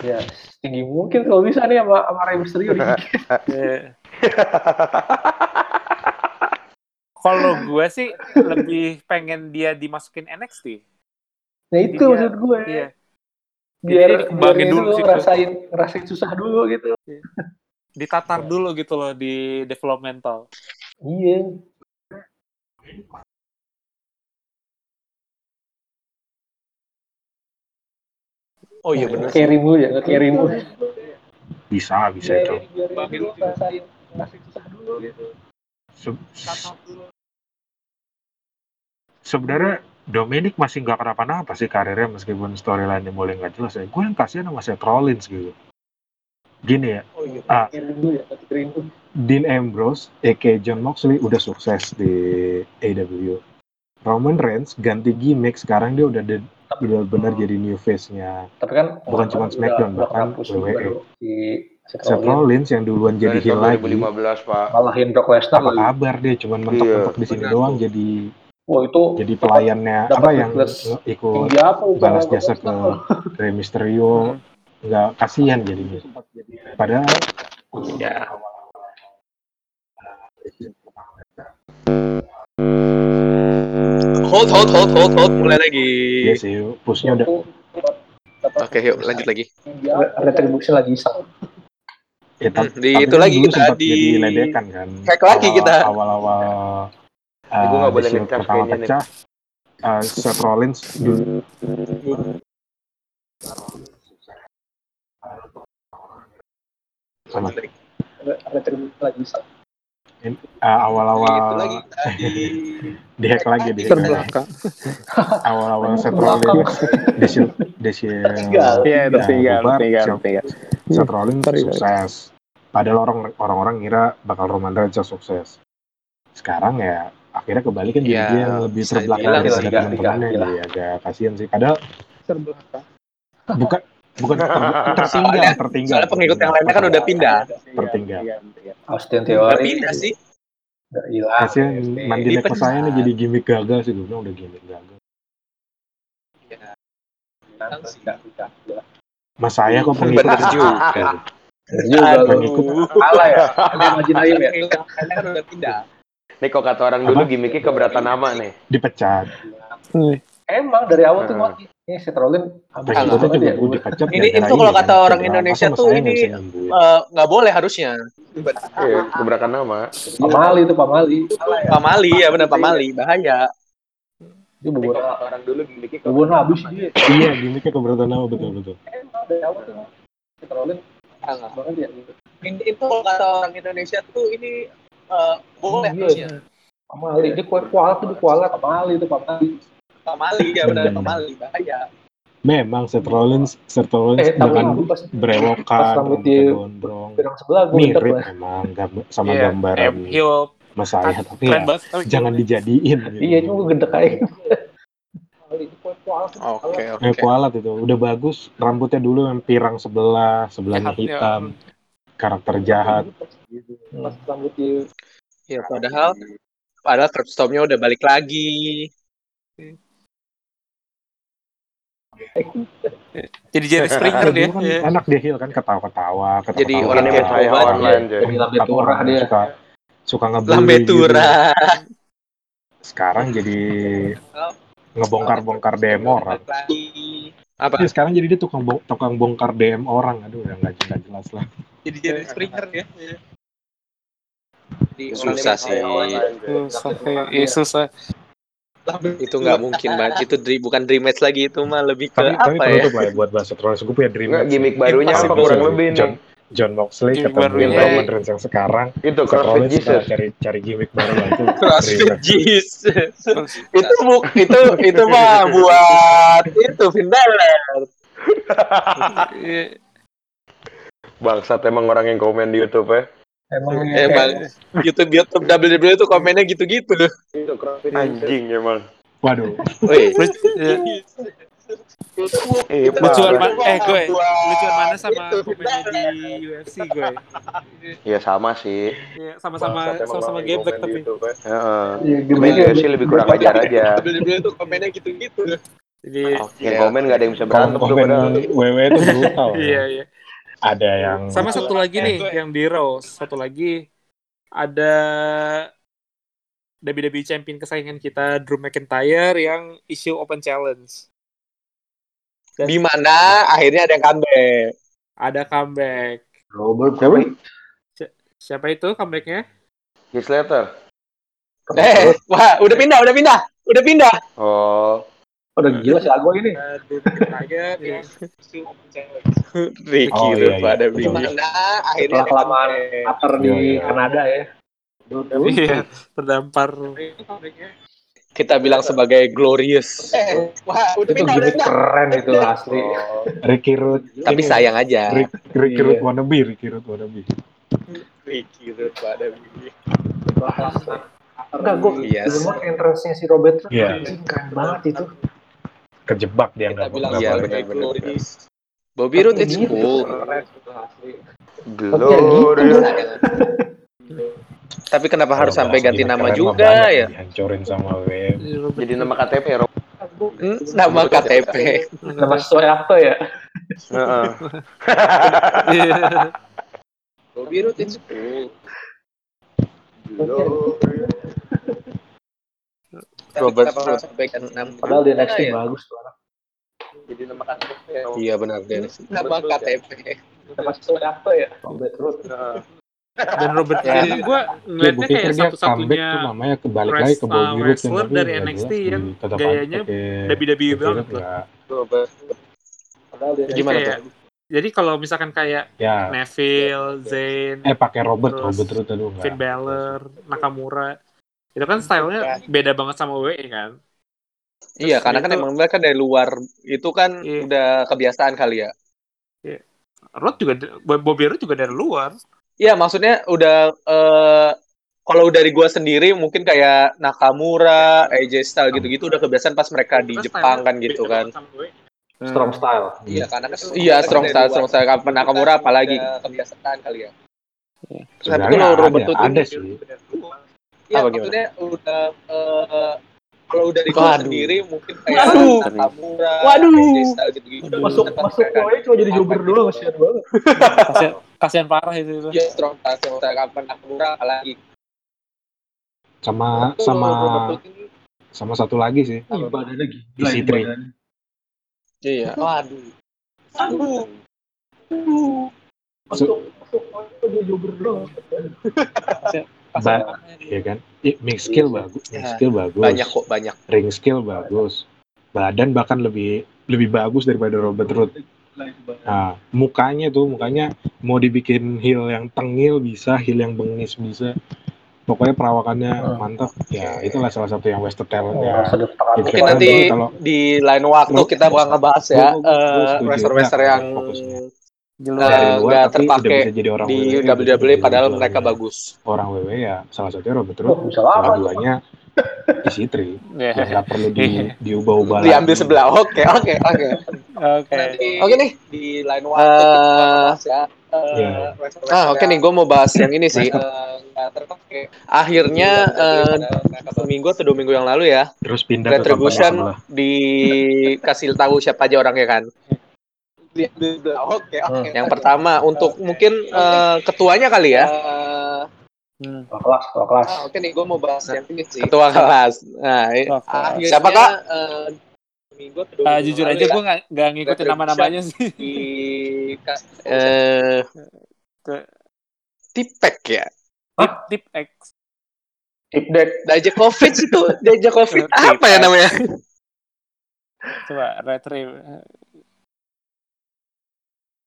Ya, tinggi mungkin kalau bisa nih sama sama Rey Mysterio. Iya. Kalau gue sih lebih pengen dia dimasukin NXT. Nah itu Dia- maksud gue. Iya. Biar, biar dulu itu situ. ngerasain ngerasain susah dulu gitu. Ditatar dulu gitu loh di developmental. Iya. Oh iya bener sih. Carry mulu ya, nge-carry mulu. Bisa bisa itu. Gitu. Se- Sebenarnya Dominic masih nggak kenapa-napa sih karirnya meskipun storyline-nya boleh nggak jelas ya. Gue yang kasihan sama Seth Rollins gitu. Gini ya, Oh iya. Ah. Rindu ya. Dean Ambrose, aka John Moxley udah sukses di AW. Roman Reigns ganti gimmick, sekarang dia udah de- udah benar jadi new face-nya Tapi kan Bukan cuma SmackDown, bahkan WWE. si Seth Seth Rollins. Yang duluan jadi heel lagi. 2015, Pak. Ngalahin Brock Lesnar Apa lagi. kabar dia cuman mentok-mentok di sini doang jadi Wah itu jadi pelayannya apa yang ikut apa balas jasa ke? Rey Mysterio nggak kasihan jadinya. Padahal Ya. Hold, hold, hold, hold, hold. Mulai lagi. dia sih pushnya udah Oke, yuk lanjut lagi. Retribution lagi iseng. ya, Hmm, di tapi itu kan lagi kita di- jadi ledekan kan. Hack lagi Awal- kita. Awal-awal uh, boleh The Shield ngecas pertama kayaknya nih. pecah. uh, Seth Rollins dulu sama Retribution lagi iseng. Uh, awal-awal di dihack lagi. Terbelakang. awal-awal Shield The Shield Tertinggal. Iya, ya, tertinggal, tertinggal, sukses. Padahal orang orang-orang ngira bakal Roman Reigns sukses. Sekarang ya akhirnya kembali kan jadi Ya, dia lebih terbelakang daripada teman-temannya. iya, jadi agak kasihan sih. Padahal Terbelakang. bukan bukan ter- tertinggal Soalnya- tertinggal soalnya pengikut yang lainnya kan udah pindah. tertinggal Austin Udah Theory pindah sih. udah hilang. kasihan. Mandi Di Neko saya nih jadi gimmick gagal sih gue udah gimmick gagal tidak. mas saya kok pengikut Bener juga. Bener juga pengikut Kalah ya. Ada Majin ya. Lainnya kan udah pindah. Nih kok kata orang dulu gimmicknya keberatan nama nih. dipecat Emang dari awal tuh Hmm. Mati. Ini itu juga ya. gue Ini- gara-gara itu kalau kata orang. Indonesia Masa tuh nggak ini, nyembuhin? Eh, nggak boleh harusnya. Iya, keberatan nama. Pamali itu Pamali. Pamali ya benar Pamali bahaya. Dia bubur orang dulu gimmicknya bubur habis dia. iya gimmicknya keberatan nama betul betul Emang dari awal tuh Seth Rollins banget ya. Ini itu kalau kata orang Indonesia tuh ini eh, boleh harusnya. Pamali dia kue kualat tuh kualat Pamali itu Pamali. Pamali ya benar. Pamali bahaya. memang Seth Rollins Seth Rollins Eh tapi pas rambutnya gondrong pirang sebelah gue mirip memang gambar, sama Iya, gambaran eh, heel mas saya tapi keren ya tapi jangan dijadiin gitu. Iya cuma gue gede kayak Oke kualat. oke. Eh, kualat itu udah bagus rambutnya dulu yang pirang sebelah sebelahnya Jahat, ya. hitam karakter jahat Pas rambut dia Ya padahal padahal stopnya udah balik lagi. Jadi Jerry Springer dia. kan Iya. enak dia heel kan ketawa-ketawa ketawa Jadi orang kayak saya Obat. online jadi. jadi lambe turah dia. suka suka ngebully Lambe gitu. sekarang jadi ngebongkar-bongkar DM orang. Apa? Iya, sekarang jadi dia tukang tukang bongkar DM orang aduh udah nggak jelas jelas lah Jadi Jerry Springer ya. Jadi susah sih. Susah, ya. Iya, susah. Itu nggak mungkin banget. Itu dri- bukan dream match lagi itu mah lebih ke tapi tapi apa ya? penutup lah ya buat bahasa Rollins gue punya dream Nggak, match. gimmick barunya apa kurang lebih John, nih? John Moxley Gimmick ketemu barunya. Roman Reigns yang sekarang Itu CrossFit Jesus. cari cari gimmick baru lah itu dream CrossFit. Jesus. itu buk itu itu mah buat itu Finn Balor. Iya. Bangsat emang orang yang komen di YouTube ya. Emang Emang YouTube YouTube WWE itu komennya gitu-gitu. Itu CrossFit anjing emang. waduh Woi, iya. Eh, Lucuan? Eh gue. Lucuan mana sama itu, komennya di UFC gue. Ya sama sih. Iya, sama-sama sama-sama geblek tapi. Ya. Heeh. Iya, UFC lebih kurang ajar aja. WWE itu komennya gitu-gitu. Jadi Yang komen nggak ada yang bisa berantem tuh padahal. WWE itu brutal iya iya. Ada yang Sama satu lagi nih yang di Raw, satu lagi ada WWE Champion kesayangan kita Drew McIntyre yang issue open challenge. Dan Di mana akhirnya ada yang comeback. ada comeback. Robert Perry. Siapa itu comebacknya? Heath Slater. Eh, wah, udah pindah, udah pindah. Udah pindah. Oh, Udah gila si Ago ini. Challenge. Ricky Oh, iya, iya. pada Betul. di mana akhirnya kelamaan upper di Iya, iya. Kanada ya. Iya, terdampar. kita bilang sebagai glorious. Eh, wah, udah Itu pindah. keren itu asli. Ricky Root. Tapi sayang aja. Rick, Ricky Root Iya. wannabe, Ricky Root wannabe. Ricky Root pada Bibi. Enggak, gue Yes. denger entrance-nya si Robert Iya. anjing keren banget itu. Kejebak dia Kita nggak bilang nggak Iya. Bobby Roode it's cool. Glorious. Tapi kenapa harus sampai ganti nama juga ya? Dihancurin sama WM. Jadi nama KTP Rob. Hmm, nama KTP. Nama sesuai akte ya. Heeh. Bobby Roode it's cool. Robert Harus sampai ganti nama Padahal di NXT ya? bagus tuh anak. Jadi nama KTP. Iya benar Dennis. Nama KTP. Nama akte ya. Robert Root. Heeh. Dan Robert Ya. ini gue ngeliatnya kayak satu-satunya tuh namanya kebalik lagi ke Bobby Roode wrestler dari NXT jelas yang di- tetap gayanya WWE banget Roode loh. Robert. Di Gimana kayak, jadi kalau misalkan kayak Ya, Neville, Zayn, eh pakai Robert, Terus Robert Roode aduh. Finn Balor, Nakamura, itu kan stylenya beda banget sama WWE kan? Iya, karena kan itu- emang mereka dari luar itu kan Iya. udah kebiasaan kali ya. Road juga, Bobby Roode juga dari luar. Iya, maksudnya udah eh kalau dari gua sendiri mungkin kayak Nakamura, AJ Styles gitu-gitu udah kebiasaan pas mereka di Terus Jepang kan gitu kan. sama WWE. Strong style. Iya, karena kan Iya, strong style, strong style. Nakamura apalagi. kebiasaan kali ya. Tapi kalau Robert ada, Roode ada sih. Apa gimana? maksudnya udah eh, kalau udah di sendiri mungkin kayak Waduh. Nakamura, Waduh. AJ Styles gitu-gitu. Masuk Udah masuk kan. poin cuma jadi jobber doang kasihan banget. Kasian, kasian parah itu. itu. Iya, strong strong style kapan Nakamura apalagi. Sama sama sama satu lagi sih. Ih, badannya gila Isi itu tri. badannya. Iya. Waduh. Aduh. Masuk masuk cuma jadi jobber doang. Ba ya kan? Mix skill bagus, mix Ya, skill bagus. Banyak kok, banyak. Ring skill bagus. Badan bahkan lebih lebih bagus daripada Robert Roode. Nah, mukanya tuh, mukanya mau dibikin heel yang tengil bisa, heel yang bengis bisa. Pokoknya perawakannya Hmm. mantap. Ya, itulah salah satu yang Western talent Oh, ya. Mungkin nanti kalau- di lain waktu kita bakal ngebahas ya eh, setuju. wrestler-wrestler Nah, yang fokusnya. Eh, nggak udah terpakai jadi orang di WWE, WWE jadi padahal juara mereka dunia. bagus. Orang WWE ya salah satunya Robert Oh, Roode. bisa lama. Keduanya isi tri. Ya. yang nggak perlu di diubah-ubah Diambil lagi. sebelah. Oke, oke, oke. Oke. Oke nih. di Eh, bakal bahas ya. eh, Iya. wrestler-wrestler Ah, oke nih, yang, gue mau bahas yang ini sih. eh, terpakai. Akhirnya WWE eh, bagus. seminggu atau dua minggu yang lalu ya, terus pindah ke Retribution dikasih tahu siapa aja orangnya kan. Diambil sebelah. Oke, oke. Yang pertama untuk mungkin eh, ketuanya kali ya, Eh, Hmm. Ketua kelas, ketua kelas. ah, oke nih, gue mau bahas yang ini sih. ketua kelas. Nah, Oke. Akhirnya, Siapa, Kak? eh, minggu Ah, minggu jujur aja ya, gue nggak nggak ngikutin nama-namanya sih. eh Ke- Tipek ya. Tip, tip X. Tip deck. Dajakovic itu, Dajakovic apa ya namanya? Coba retrieve.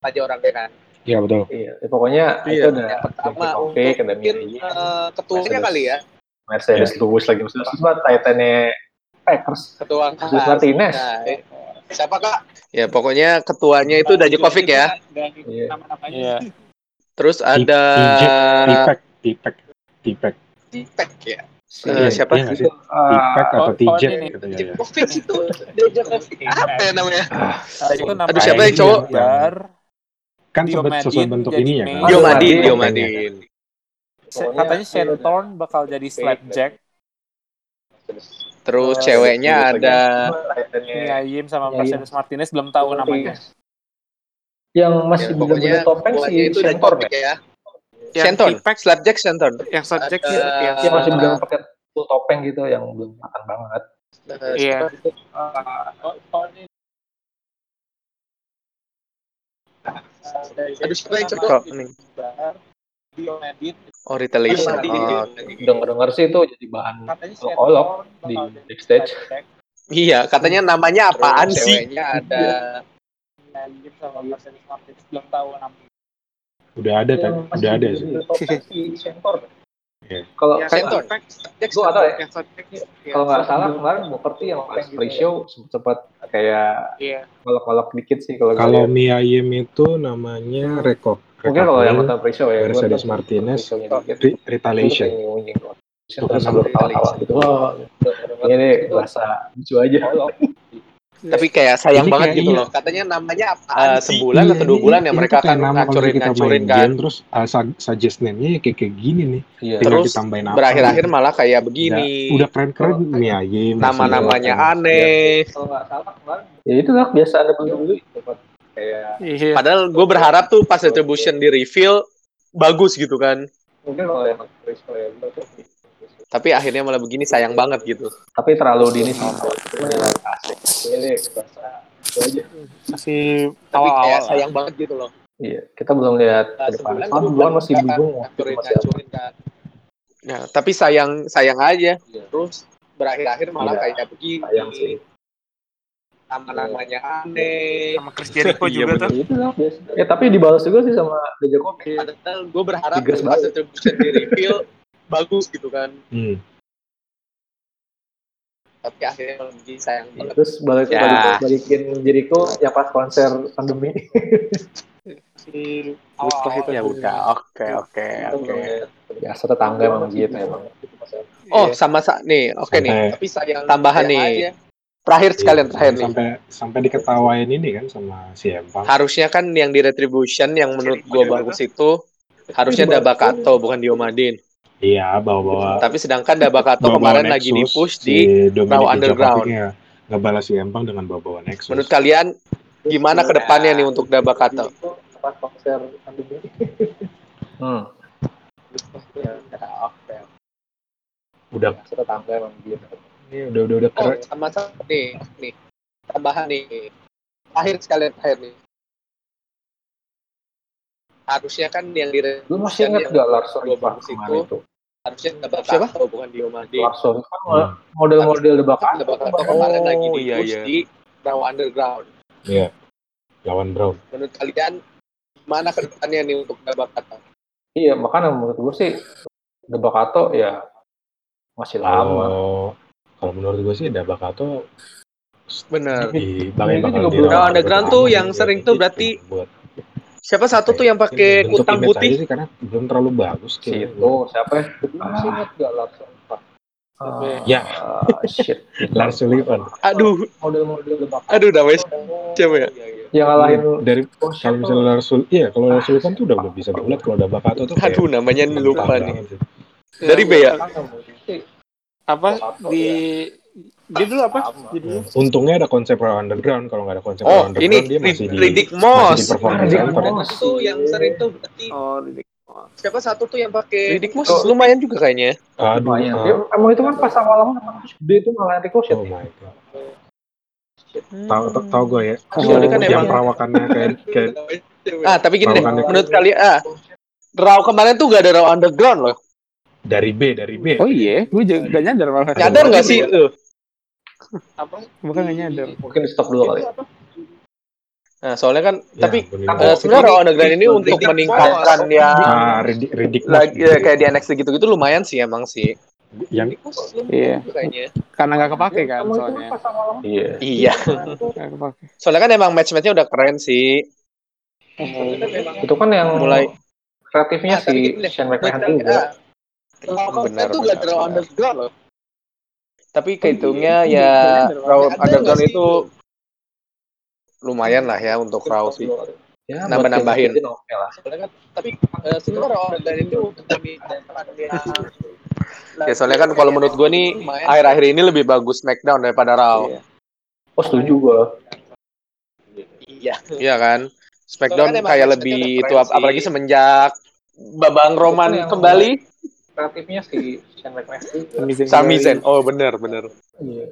Aja orangnya kan. Iya betul. Iya, ya, pokoknya Iya, itu udah Yang pertama ada mungkin eh, ketuanya Mercedes. kali ya. Mercedes Lewis lagi maksudnya apa Titannya Packers. Ketua Jesus Martinez. Nah, eh, siapa kak? Ya pokoknya ketuanya itu Dajakovic ya. Iya. Iya. Terus ada Tipek, tipek, tipek. Tipek ya. Iya, siapa iya sih? Tipek atau ini. gitu ya. itu Dajakovic apa ya namanya? Ah, Aduh, siapa yang cowok? Kan sempat sesuai bentuk ininya main. kan. Dio Aduh, Madin, Madin. Dio Madin. Pokoknya Katanya iya, Shentorn bakal jadi Slapjack. Terus Oh, ceweknya ada Titannya Mia Yim sama. Mercedes Martinez belum tahu namanya. yang masih Ya, pokoknya bener-bener topeng si Dajakovic ya. ya. Yang Shenton, Slapjack Shenton. yang Slapjack Ada- sih. yang masih Nah. bener pakai full topeng gitu yang belum makan banget. Eh, Iya. Eh, Aduh, siapa yang cowok? Kok ini? Oh, retaliation. Madin. Oh, Dengar-dengar sih itu jadi bahan olok di backstage. Iya, katanya namanya apaan Terus sih? Ceweknya ada Udah ada kan? Udah ada sih. Shentor. Kalau Ya. Gua nggak tahu ya. Yang soundtrack, ya. kalau nggak salah kemarin Booker yang pas pre-show sempat kayak Iya. kolok-kolok dikit sih kalau Kalau gue. Mia Yim itu namanya rekop. mungkin kalau yang nonton pre-show ya Mercedes Martinez Retaliation. Itu kan sambil ketawa-tawa gitu. Wah, ini bahasa lucu aja. Tapi kayak sayang banget kayak gitu iya. loh. Katanya namanya apa sih? sebulan atau dua Iya, bulan ini- ya mereka akan ngacurin kita ngacurin kan. game, terus uh, su- suggest name-nya ya kayak, kayak gini nih. Iya. Terus ditambahin apa. Berakhir-akhir gitu. malah kayak Udah, begini. udah keren-keren Mia Yim. Nama-namanya Marcelo, aneh. Kalau nggak salah kemarin. Ya itu lah biasa ada dulu kayak Iya. Padahal gue berharap tuh pas retribution di reveal bagus gitu kan. mungkin kalau yang ya. Tapi akhirnya malah begini sayang banget gitu. Tapi terlalu dini sih. Itu. Masih Tapi kayak sayang banget gitu loh. Iya, kita belum lihat Nah, ke depan. masih mereka bingung ngacurin kan. Nah, tapi sayang sayang aja. Terus berakhir-akhir malah Iya. kayak begini. Sayang sih. Nama-namanya aneh. Sama Chris Jericho Iya, juga tuh. Ya, itu. Ya tapi dibalas juga sih sama Dejakovic. Padahal gue berharap pas banget. retribution di reveal bagus gitu kan. Hmm. Tapi akhirnya begini sayang Ya, banget. terus balik, Ya. balik balikin Jericho yang pas konser pandemi. Si Butuh itu Ya udah, oke oke oke. Biasa tetangga emang gitu emang. Oh, Iya. sama sa nih. Oke nih. Sampai, Tapi sayang Tambahan sayang nih. aja. Terakhir sekalian terakhir nih. sampai sampai diketawain ini kan sama si Empang. Harusnya kan yang di retribution yang menurut gue bagus itu harusnya Dabakato bukan Diomadin. Iya, bawa-bawa Tapi sedangkan Dabakato kemarin lagi di Nexus, push si di Dominic Raw Underground. Ya ngebalas si Empang dengan bawa-bawa Nexus. Menurut kalian gimana ke depannya nih untuk Dabakato? Hmm. Udah emang gitu. ini udah udah udah Oh, sama sama nih, nih. Tambahan nih. Akhir sekalian terakhir nih. Harusnya kan yang di Lu masih inget gak Larson bagus kemarin itu. itu? harusnya Dabakato Siapa? bukan Diomadin. Larson kan Hmm. model-model Debakan. Dabakato kemarin Oh, lagi di iya, push iya. di Raw Underground. Iya. Lawan Brown. Menurut kalian gimana ke depannya nih untuk Dabakato? Iya, makanya menurut gue sih Debakato ya masih lama. Oh, kalau menurut gue sih Dabakato Bener. di bakal bakal di Raw Underground tuh yang Iya, sering tuh berarti buat Siapa satu tuh yang pakai bentuk kutang image putih? sih karena belum terlalu bagus Si kayak itu siapa ya? Gak Ivan? Ah, Ya. shit. Lars Sullivan. Aduh, Model-model aduh namanya siapa ya? yang ngalahin dari oh, kalau misalnya Lars Sul iya kalau Lars Sullivan tuh udah udah bisa bulat kalau Dabakato tuh kayak Aduh namanya lupa nih. sih. Dari B ya? Apa di dia dulu apa? Jadinya Untungnya ada konsep Raw Underground kalau nggak ada konsep Oh, Raw Underground ini dia masih di Riddick masih Moss. di performance Riddick. Moss. Itu yang sering tuh berarti Oh, di siapa satu tuh yang pakai Riddick Moss lumayan juga kayaknya. Aduh, lumayan. ah, Dia, emang itu kan pas awal-awal terus gede itu ngalahin Ricochet. oh my god. Tahu tahu- tahu gue ya. Soalnya kan yang emang perawakannya kayak kayak ah tapi gini deh, menurut kalian ah Raw kemarin tuh gak ada Raw Underground loh. dari B dari B. Oh iya, gue juga gak nyadar malah. Nyadar nggak sih? Eh, Bukan nyadar. Mungkin di stop dulu kali. Nah, soalnya kan Ya, tapi eh, sebenarnya Raw Underground ini untuk meningkatkan ah Moss lagi ya, kayak di NXT gitu-gitu lumayan sih emang sih. yang Iya. kayaknya. Karena gak kepake kan soalnya. Iya. Iya. Soalnya kan emang match-matchnya udah keren sih. Itu kan yang Mulai kreatifnya Ah, tapi si Shane McMahon juga. Raw Benar, tuh gak. Underground loh. Tapi kehitungnya ya Raw Ada Underground itu lumayan lah ya untuk Raw sih. Ya, Nambah-nambahin. game-game oke lah. Kan, tapi eh, sebenarnya Raw Underground itu Ya soalnya kan kalau menurut gue nih akhir-akhir ini lebih bagus SmackDown daripada Raw. Iya. Oh setuju gua. Iya. Iya kan? SmackDown kan kayak lebih itu apalagi semenjak Babang Roman kembali Kreatifnya si Shane juga. Sami. Zayn. Oh bener bener. Iya.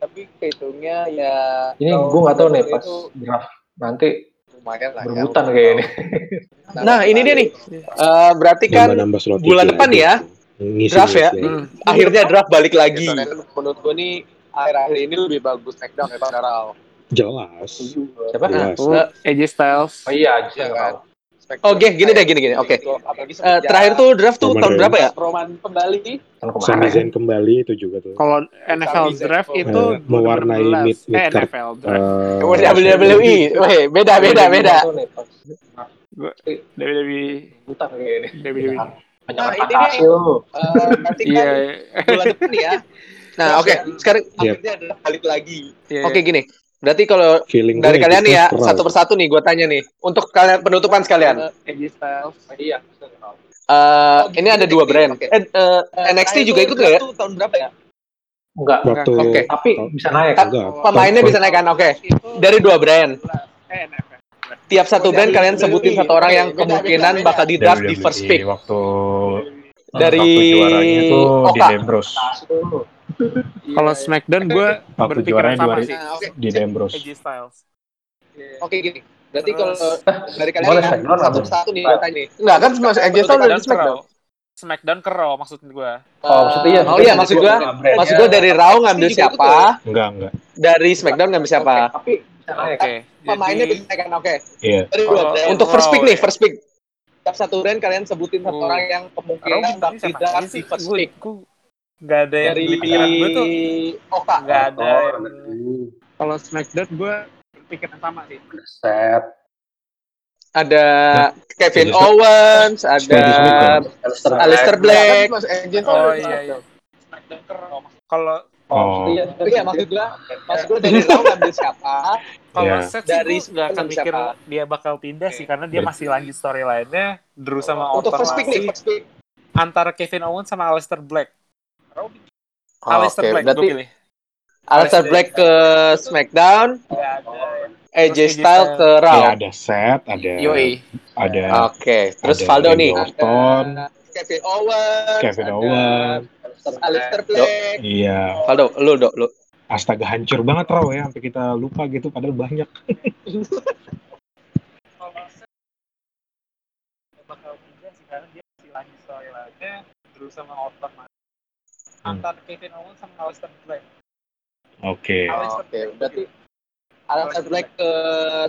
Tapi kehitungnya ya Ini gua nggak tahu nih pas itu draft nanti lumayan lah berebutan ya. kayak ini. Nah ini dia nih. Eh, berarti kan nambah bulan tiga depan aja ya, gitu. Ngisi draft ya. ngisi. Hmm. akhirnya draft balik lagi. Soalnya kan menurut gue nih akhir-akhir ini lebih bagus SmackDown daripada Raw. Jelas. Siapa? Jelas. Oh, AJ Styles. Oh iya aja kan? Kan. Oke, gini deh, gini, gini. Oke. Eh, terakhir tuh draft tuh Roman tahun berapa ya? Roman kembali. Kan Sami. Zayn kembali itu juga tuh. Kalau NFL draft itu Eh, mewarnai 2016. mid- mid eh, card. NFL draft. Oh, WWE. Weh, beda, beda, beda. WWE Utang kayak ini. WWE. Banyak Nah, ini. Eh, Berarti Iya. kan bulan depan ya. Nah, oke. Sekarang Yep. Akhirnya adalah balik lagi. Iya. oke gini. Berarti kalau feeling dari kalian nih ya, Eagles satu persatu nih gue tanya nih. Untuk kalian penutupan sekalian. Iya. Oh, ini ada gini, dua brand. oke. Eh, eh, NXT juga ikut nggak ya? Tahun berapa ya? Enggak. waktu Oke. Tapi bisa naik. Kan Pemainnya bisa naik kan? Oke. Dari dua brand. Eh. Tiap satu brand kalian sebutin satu orang yang kemungkinan bakal di draft di first pick. waktu Dari waktu juaranya tuh di Oka. Ambrose Kalau SmackDown gue waktu berpikiran juaranya sama sih. Nah, di Ambrose AJ Styles. Oke gini. Berarti kalau dari kalian Boleh ya, Smackdown satu persatu nih gue tanya nih. Enggak kan AJ Styles udah di SmackDown SmackDown. ke Raw. Maksud gue. Oh, maksudnya iya. Oh iya, maksud gua- brand. Maksud gue dari Raw ngambil siapa? enggak enggak Dari SmackDown ngambil siapa? Tapi. Oke. Pemainnya bisa kan? Oke. iya Dari. Untuk first pick nih, first pick. Tiap satu brand kalian sebutin satu Oh. orang yang kemungkinan bakal sih? di first Gue pick. gue nggak ada yang Dari di pikiran gue tuh Oka. ada. Oh, yang- Kalau SmackDown gue pikiran sama sih. Set. Ada Kevin Jadi- Owens, ada SmackDown. Alistair Black. Oh dari iya iya. Kalau oh Iya, Iya, maksud gua, maksud gua dari Raw ngambil siapa? kalau Iya. set Dari sih gue nggak akan siapa? mikir dia bakal pindah sih karena dia masih lanjut storyline-nya Drew sama Untuk Orton first pick nih, first pick. antara Kevin Owens sama Aleister Black. Oh, Aleister Oke, Black berarti gue pilih. Aleister Black ke SmackDown, Nggak ada. AJ Terus AJ Styles ke Raw. ya ada set ada Yoi. ada Oke, terus ada Valdo nih. Orton Kevin Owens, Kevin ada Owens Alistair Black. iya Valdo, lu dok, lu. astaga hancur banget Raw ya sampai kita lupa gitu padahal banyak bakal sih karena dia masih lanjut storyline-nya Drew sama. Hmm. Antara Kevin Owens sama Aleister Black. oke Oh, Oke, berarti Alistair Black ke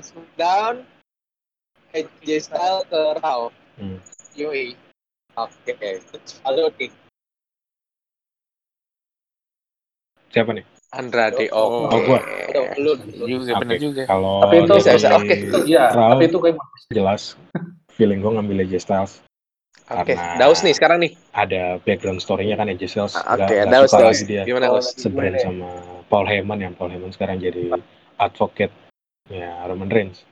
SmackDown, AJ Styles ke Raw. Hmm. Yoi. Oke, terus Valdo nih. siapa nih Andrade. Oh, Oke. gua. Valdo, lu, lu. Juga Oke. benar juga. kalau Tapi itu dari Oke. Iya, tapi itu kayak jelas feeling gue ngambil AJ Styles Oke, Karena- Daus nih sekarang nih. ada background story-nya kan AJ Styles Oke, nggak nggak Daus, suka Daus. lagi dia Gimana, Daus? sebrand sama Paul Heyman yang Paul Heyman sekarang jadi advocate ya Roman Reigns.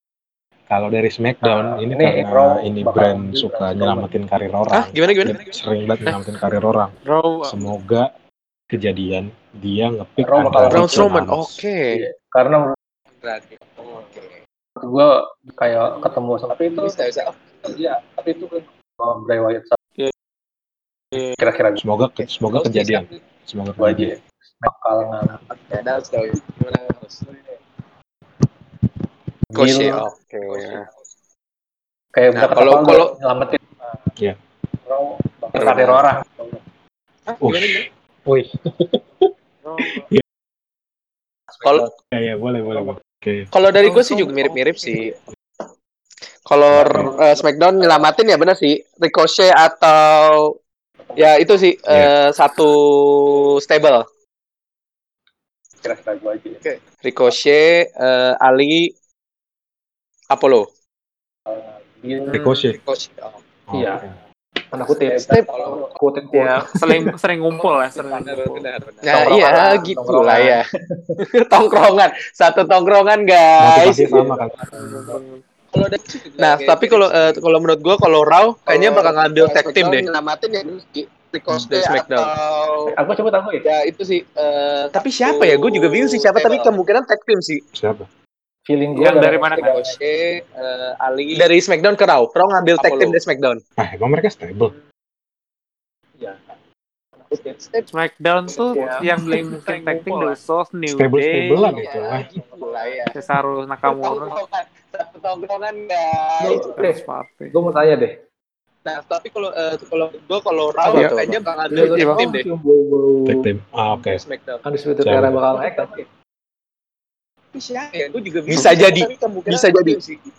Kalau dari SmackDown Ah, ini, ini karena Raw ini brand suka nyelamatin karir orang, gimana gimana? Dia sering banget nyelamatin karir orang. Raw Semoga kejadian dia ngepick Raw bakal Braun Strowman. Oke. Iya. karena Andrade. Oke. gue kayak ketemu sama tapi itu Bisa, bisa. iya tapi itu sama Bray Wyatt sama Iya. Iya. kira-kira Semoga semoga Daus kejadian. nih, Semoga kejadian. bakal nggak sekarang. Ya, Daus, Daus. Gimana? Koshi. Deal. Oke. kayak Nah, kalau- kalau kalau- nyelamatin Iya. Bakal karir orang gimana? Wih, Kalau ya, ya boleh boleh. Oke. kalau dari gue sih juga mirip-mirip sih. Kalau eh, SmackDown nyelamatin ya benar sih Ricochet atau ya itu sih eh, satu stable. kira-kira gue aja Ricochet, eh, Ali, Apollo. Deal. Ricochet. Coach. Oh. Iya. Oke. Tanda kutip Step. kutip ya sering sering ngumpul ya sering Benar, ngumpul. benar, benar. Nah, Tongkrongan iya gitu tongkrongan. lah ya. tongkrongan, satu tongkrongan guys. Motivasi sama kan. Nah, tapi kalau eh, kalau menurut gue kalau Raw kayaknya bakal ngambil tag team deh. Nyelamatin ya di Ricochet Dari SmackDown. atau aku coba tahu ya ya itu sih eh, Tapi siapa ya? Gue juga bingung sih siapa. Tapi kemungkinan tag team sih. Siapa? feeling gue Yang dari mana kan? Ricochet, eh, Ali, Dari SmackDown ke Raw. Raw ngambil tag team dari SmackDown. Ah, emang mereka stable. Smackdown tuh Ya. yang paling mungkin tag team The Usos, New Stable Day, stablean ya, itu lah. gitu lah ya. Cesaro Nakamura, satu tongkrongan guys. Chris Party. gue mau tanya deh Nah, tapi kalau eh, kalau gue kalau Raw Iya. kayaknya bakal Iya, ada iya, tag Bang. team deh. Tag team. Ah, oke. Smackdown. kan disebut era bakal naik tapi Tapi siapa ya? Gue juga Bisa jadi. Tapi kemungkinan Bisa jadi.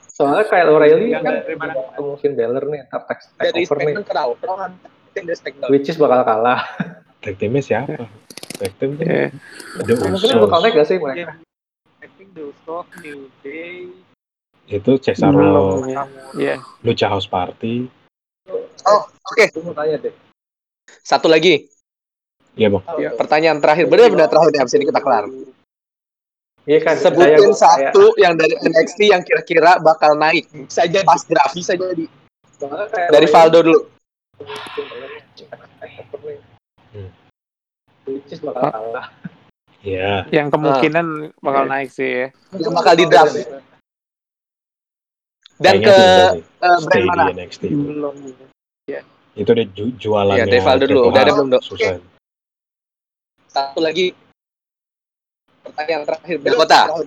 Soalnya kayak O'Reilly Yang kan dari Finn Balor nih, take Dari over nih. SmackDown ke Raw. Which is bakal kalah. Tag teamnya siapa? Tag team kan Eh, The Mungkin Usos. bakal naik gak sih mereka? I think the Usos, New Day, Itu Cesaro ya. Iya. Lucha House Party. Oh, oke. Gue mau tanya deh. Satu lagi. Iya bang. Pertanyaan terakhir. Benar-benar terakhir nih, abis ini kita kelar. Iya kan? Sebutin saya- saya- satu yang dari NXT yang kira-kira bakal naik bisa jadi. pas draft. Bisa jadi. Dari Valdo dulu. Hmm. Which is bakal kalah. Iya. Yang kemungkinan bakal naik sih ya. Yang bakal di draft. Dan Kayaknya ke sih. eh, brand mana? NXT itu. Belum. Itu deh ju- jualannya. Iya, dari Valdo dulu. Udah ada belum, Dok? Susah. Satu lagi. Pertanyaan terakhir. Dakota. Terakhir,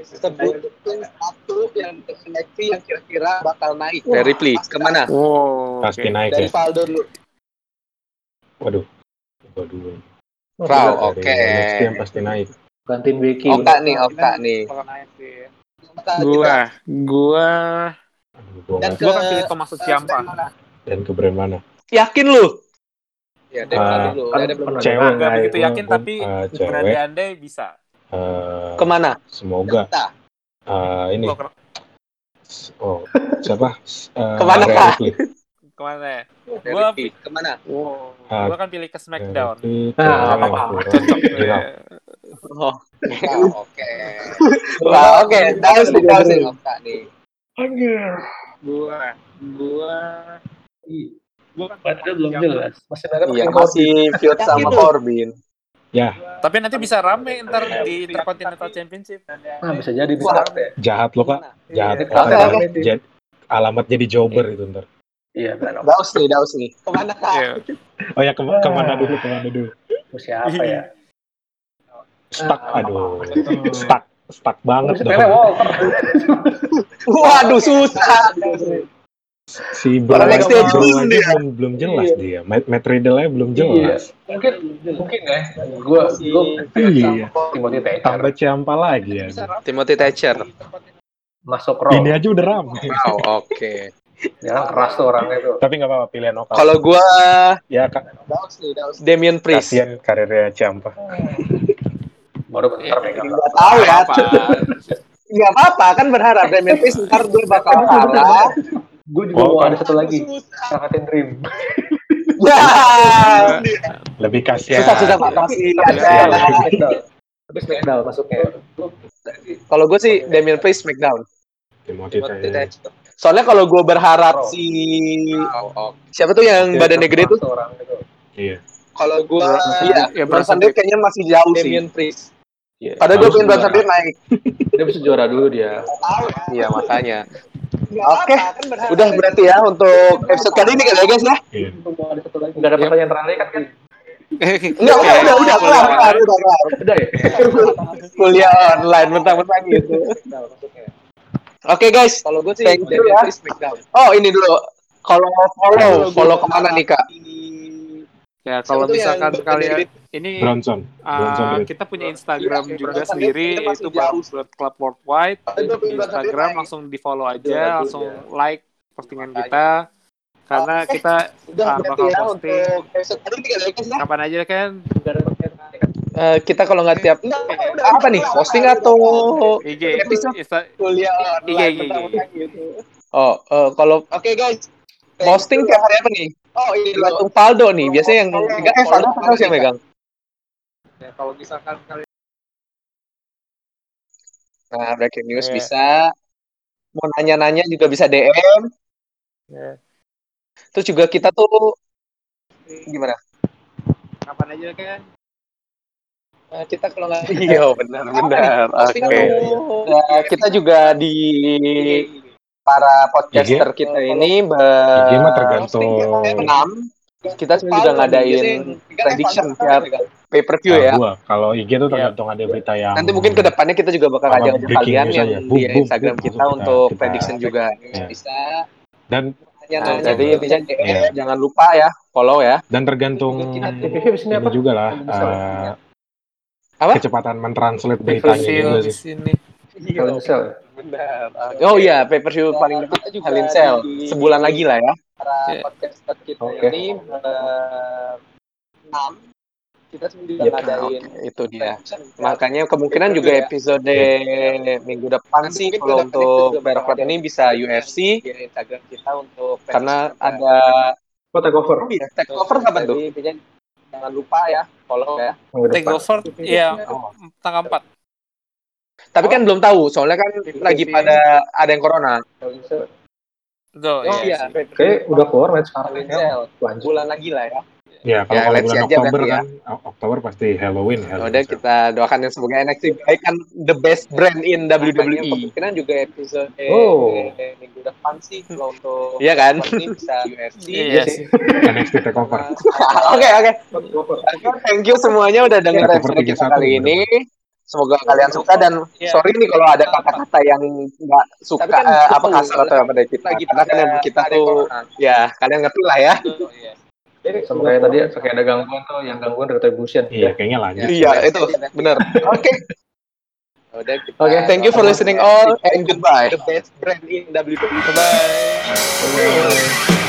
bisa. Sebutin satu yang NXT yang kira-kira bakal naik. Dari Ripley. Ke mana? Wow. Pasti naik Dari ya. Valdo dulu. Waduh. Waduh. Raw, Dari oke. NXT yang pasti naik. Gantiin Becky. Oka nih, Oka nih. Gua, gua, Aduh, gua Dan nggak- gua akan pilih Thomas Ciampa. Dan ke brand mana? Yakin lu? Ya, dari Ah, Valdo dulu. kan Cewek. dengar. Gak Nah, begitu gua- yakin gua- tapi eh, cewek. berandai-andai bisa. eh, Ke mana? semoga eh, ini Gua oh siapa Eh, Ke mana? Ripley. Ke mana ya? Gua. Ke mana? wow. Ah, gua akan pilih ke SmackDown. Nah, ke apa-apa. Raw. Cocok. Ya. Oh. Oke. Wah, oke. Daus nih, daus nih. Oka nih. Gua, gua, gua kan Padahal belum jelas. Masih mereka Iya, masih feud sama Corbin. Ya, Tapi nanti bisa rame ntar di Intercontinental Championship. Nah, bisa jadi ya. jahat lo kak. Jahat. Iya. Kak. Jahat. alamat jadi jobber itu ntar. Iya, benar. Daus nih, daus nih. Ke mana kak? Iya. Oh ya ke ke mana dulu ke mana dulu? Siapa ya? Stuck, aduh, stuck, stuck banget dong. Waduh, susah. Si Bro, next Bro stage aja dia. belum belum jelas dia. Matt, Matt Riddle-nya belum Iya. jelas. Mungkin mungkin ya. Gua gua Iya. Timothy Thatcher Tambah Ciampa lagi ya. Timothy Thatcher. masuk Raw. Ini aja udah ramai. Wow, oke. Kan keras tuh orangnya tuh. Tapi nggak apa-apa pilihan lokal. Kalau gua ya kak. Damien Priest. kasihan karirnya Ciampa. Baru bentar megang. Nggak tahu ya. Nggak apa-apa, kan berharap Damien Priest ntar dia bakal kalah. Gue juga Oh, mau ada satu lagi. Sangatin Dream. Ya. Lebih kasihan. Susah, susah, Pak. Pasti ada. Smackdown. Tapi Smackdown masuknya. Kalau gue sih Damien Priest SmackDown. Timothy. Thatcher. Soalnya kalau gue berharap si siapa tuh yang badannya gede tuh? Orang gitu. Iya. Kalau gua Iya, Ya, Bronson Reed kayaknya masih jauh sih. Damien Priest. Iya. Padahal gue pengen Bronson Reed naik. Dia bisa juara dulu dia. Iya makanya. Oke, udah berarti ya untuk episode kali ini kali ya guys ya. Iya. Enggak ada pertanyaan terakhir kan? kan? Enggak, udah, udah, udah, kelar, kelar, udah, kelar. Udah ya? Kuliah online, mentang-mentang gitu. Oke guys, Kalau gue sih Thank you ya. SmackDown. oh ini dulu. Kalau follow, follow ke mana nih kak? Ya kalau misalkan yang kalian ini Bronson. Bronson uh, kita punya Instagram Iya, juga Bronson sendiri kita jauh. Bagus Club Worldwide Itu di Bronson Instagram langsung di follow aja langsung like postingan kita karena Oke. kita Udah Ah, berarti bakal ya posting. ini ya. kapan aja kan Eh, kita kalau nggak tiap Enggak, udah, apa nih? Posting atau IG Episode. Kuliah Iya, online iya, iya. gitu. oh eh, kalau Oke guys. Thank posting tiap hari apa nih? Oh ini dulu. Tergantung Faldo nih. Biasanya yang megang eh Faldo terus yang megang. Ya, kalau misalkan kalian Nah, breaking news Iya. bisa. Mau nanya-nanya juga bisa DM. Ya. Terus juga kita tuh gimana? kapan aja kan kita kalau nggak Iya, benar benar. Oke. atau- Nah, kita juga di para podcaster IG? kita ini IG mah tergantung. berenam. Kita juga ngadain prediction tiap pay per view Nah, ya. gua kalau IG tuh tergantung ada berita yang Nanti mungkin ke depannya kita juga bakal ajak kalian yang di Instagram kita untuk kita- prediction juga. Ya. bisa dan Nah, jadi intinya DM, Iya. jangan lupa ya follow ya. dan tergantung ini juga lah Bisa. Apa? kecepatan mentranslate beritanya juga di sih. sini sel ya? Benar. Oh iya, pay per view paling dekat juga Hell in Cell. di- Sebulan lagi lah ya. para Iya. podcaster kita Oke. ini eh, enam kita sendiri Yep. ngadain Oke, itu dia. Makanya kemungkinan juga episode minggu depan Nanti sih kalau untuk ada ini bisa UFC di Instagram kita untuk karena ada Oh, take over. oh iya, take over kapan tuh? Jangan lupa ya follow ya Take over ya Oh. tanggal 4. Tapi kan belum tahu, soalnya kan lagi pada ada yang corona. Betul. oh iya. iya Oke, udah keluar match sekarang ya. Bulan lagi lah ya Ya, kalau Ya, kalau let's bulan Oktober berarti ya. kan, Oktober pasti Halloween. Halloween udah kita doakan yang semoga NXT baik kan the best brand in WWE. kemungkinan juga episode Oh. eh, minggu depan sih kalau untuk Iya kan? ini bisa UFC Iya sih. NXT Takeover. Oke oke. Thank you semuanya udah Takeover episode kita 31 kali ini. Semoga kalian suka dan Iya. sorry nih kalau ada kata-kata yang nggak suka kan eh, apa kasar atau apa dari kita. Karena kan kita tuh ya kalian ngerti lah ya. Sama kayak tadi, kayak ada gangguan tuh, yang gangguan retribution. Iya, kayaknya lanjut. Iya itu benar. Oke. Kita Oke, Thank you for listening all and goodbye. the best brand in WWE. Bye. Bye.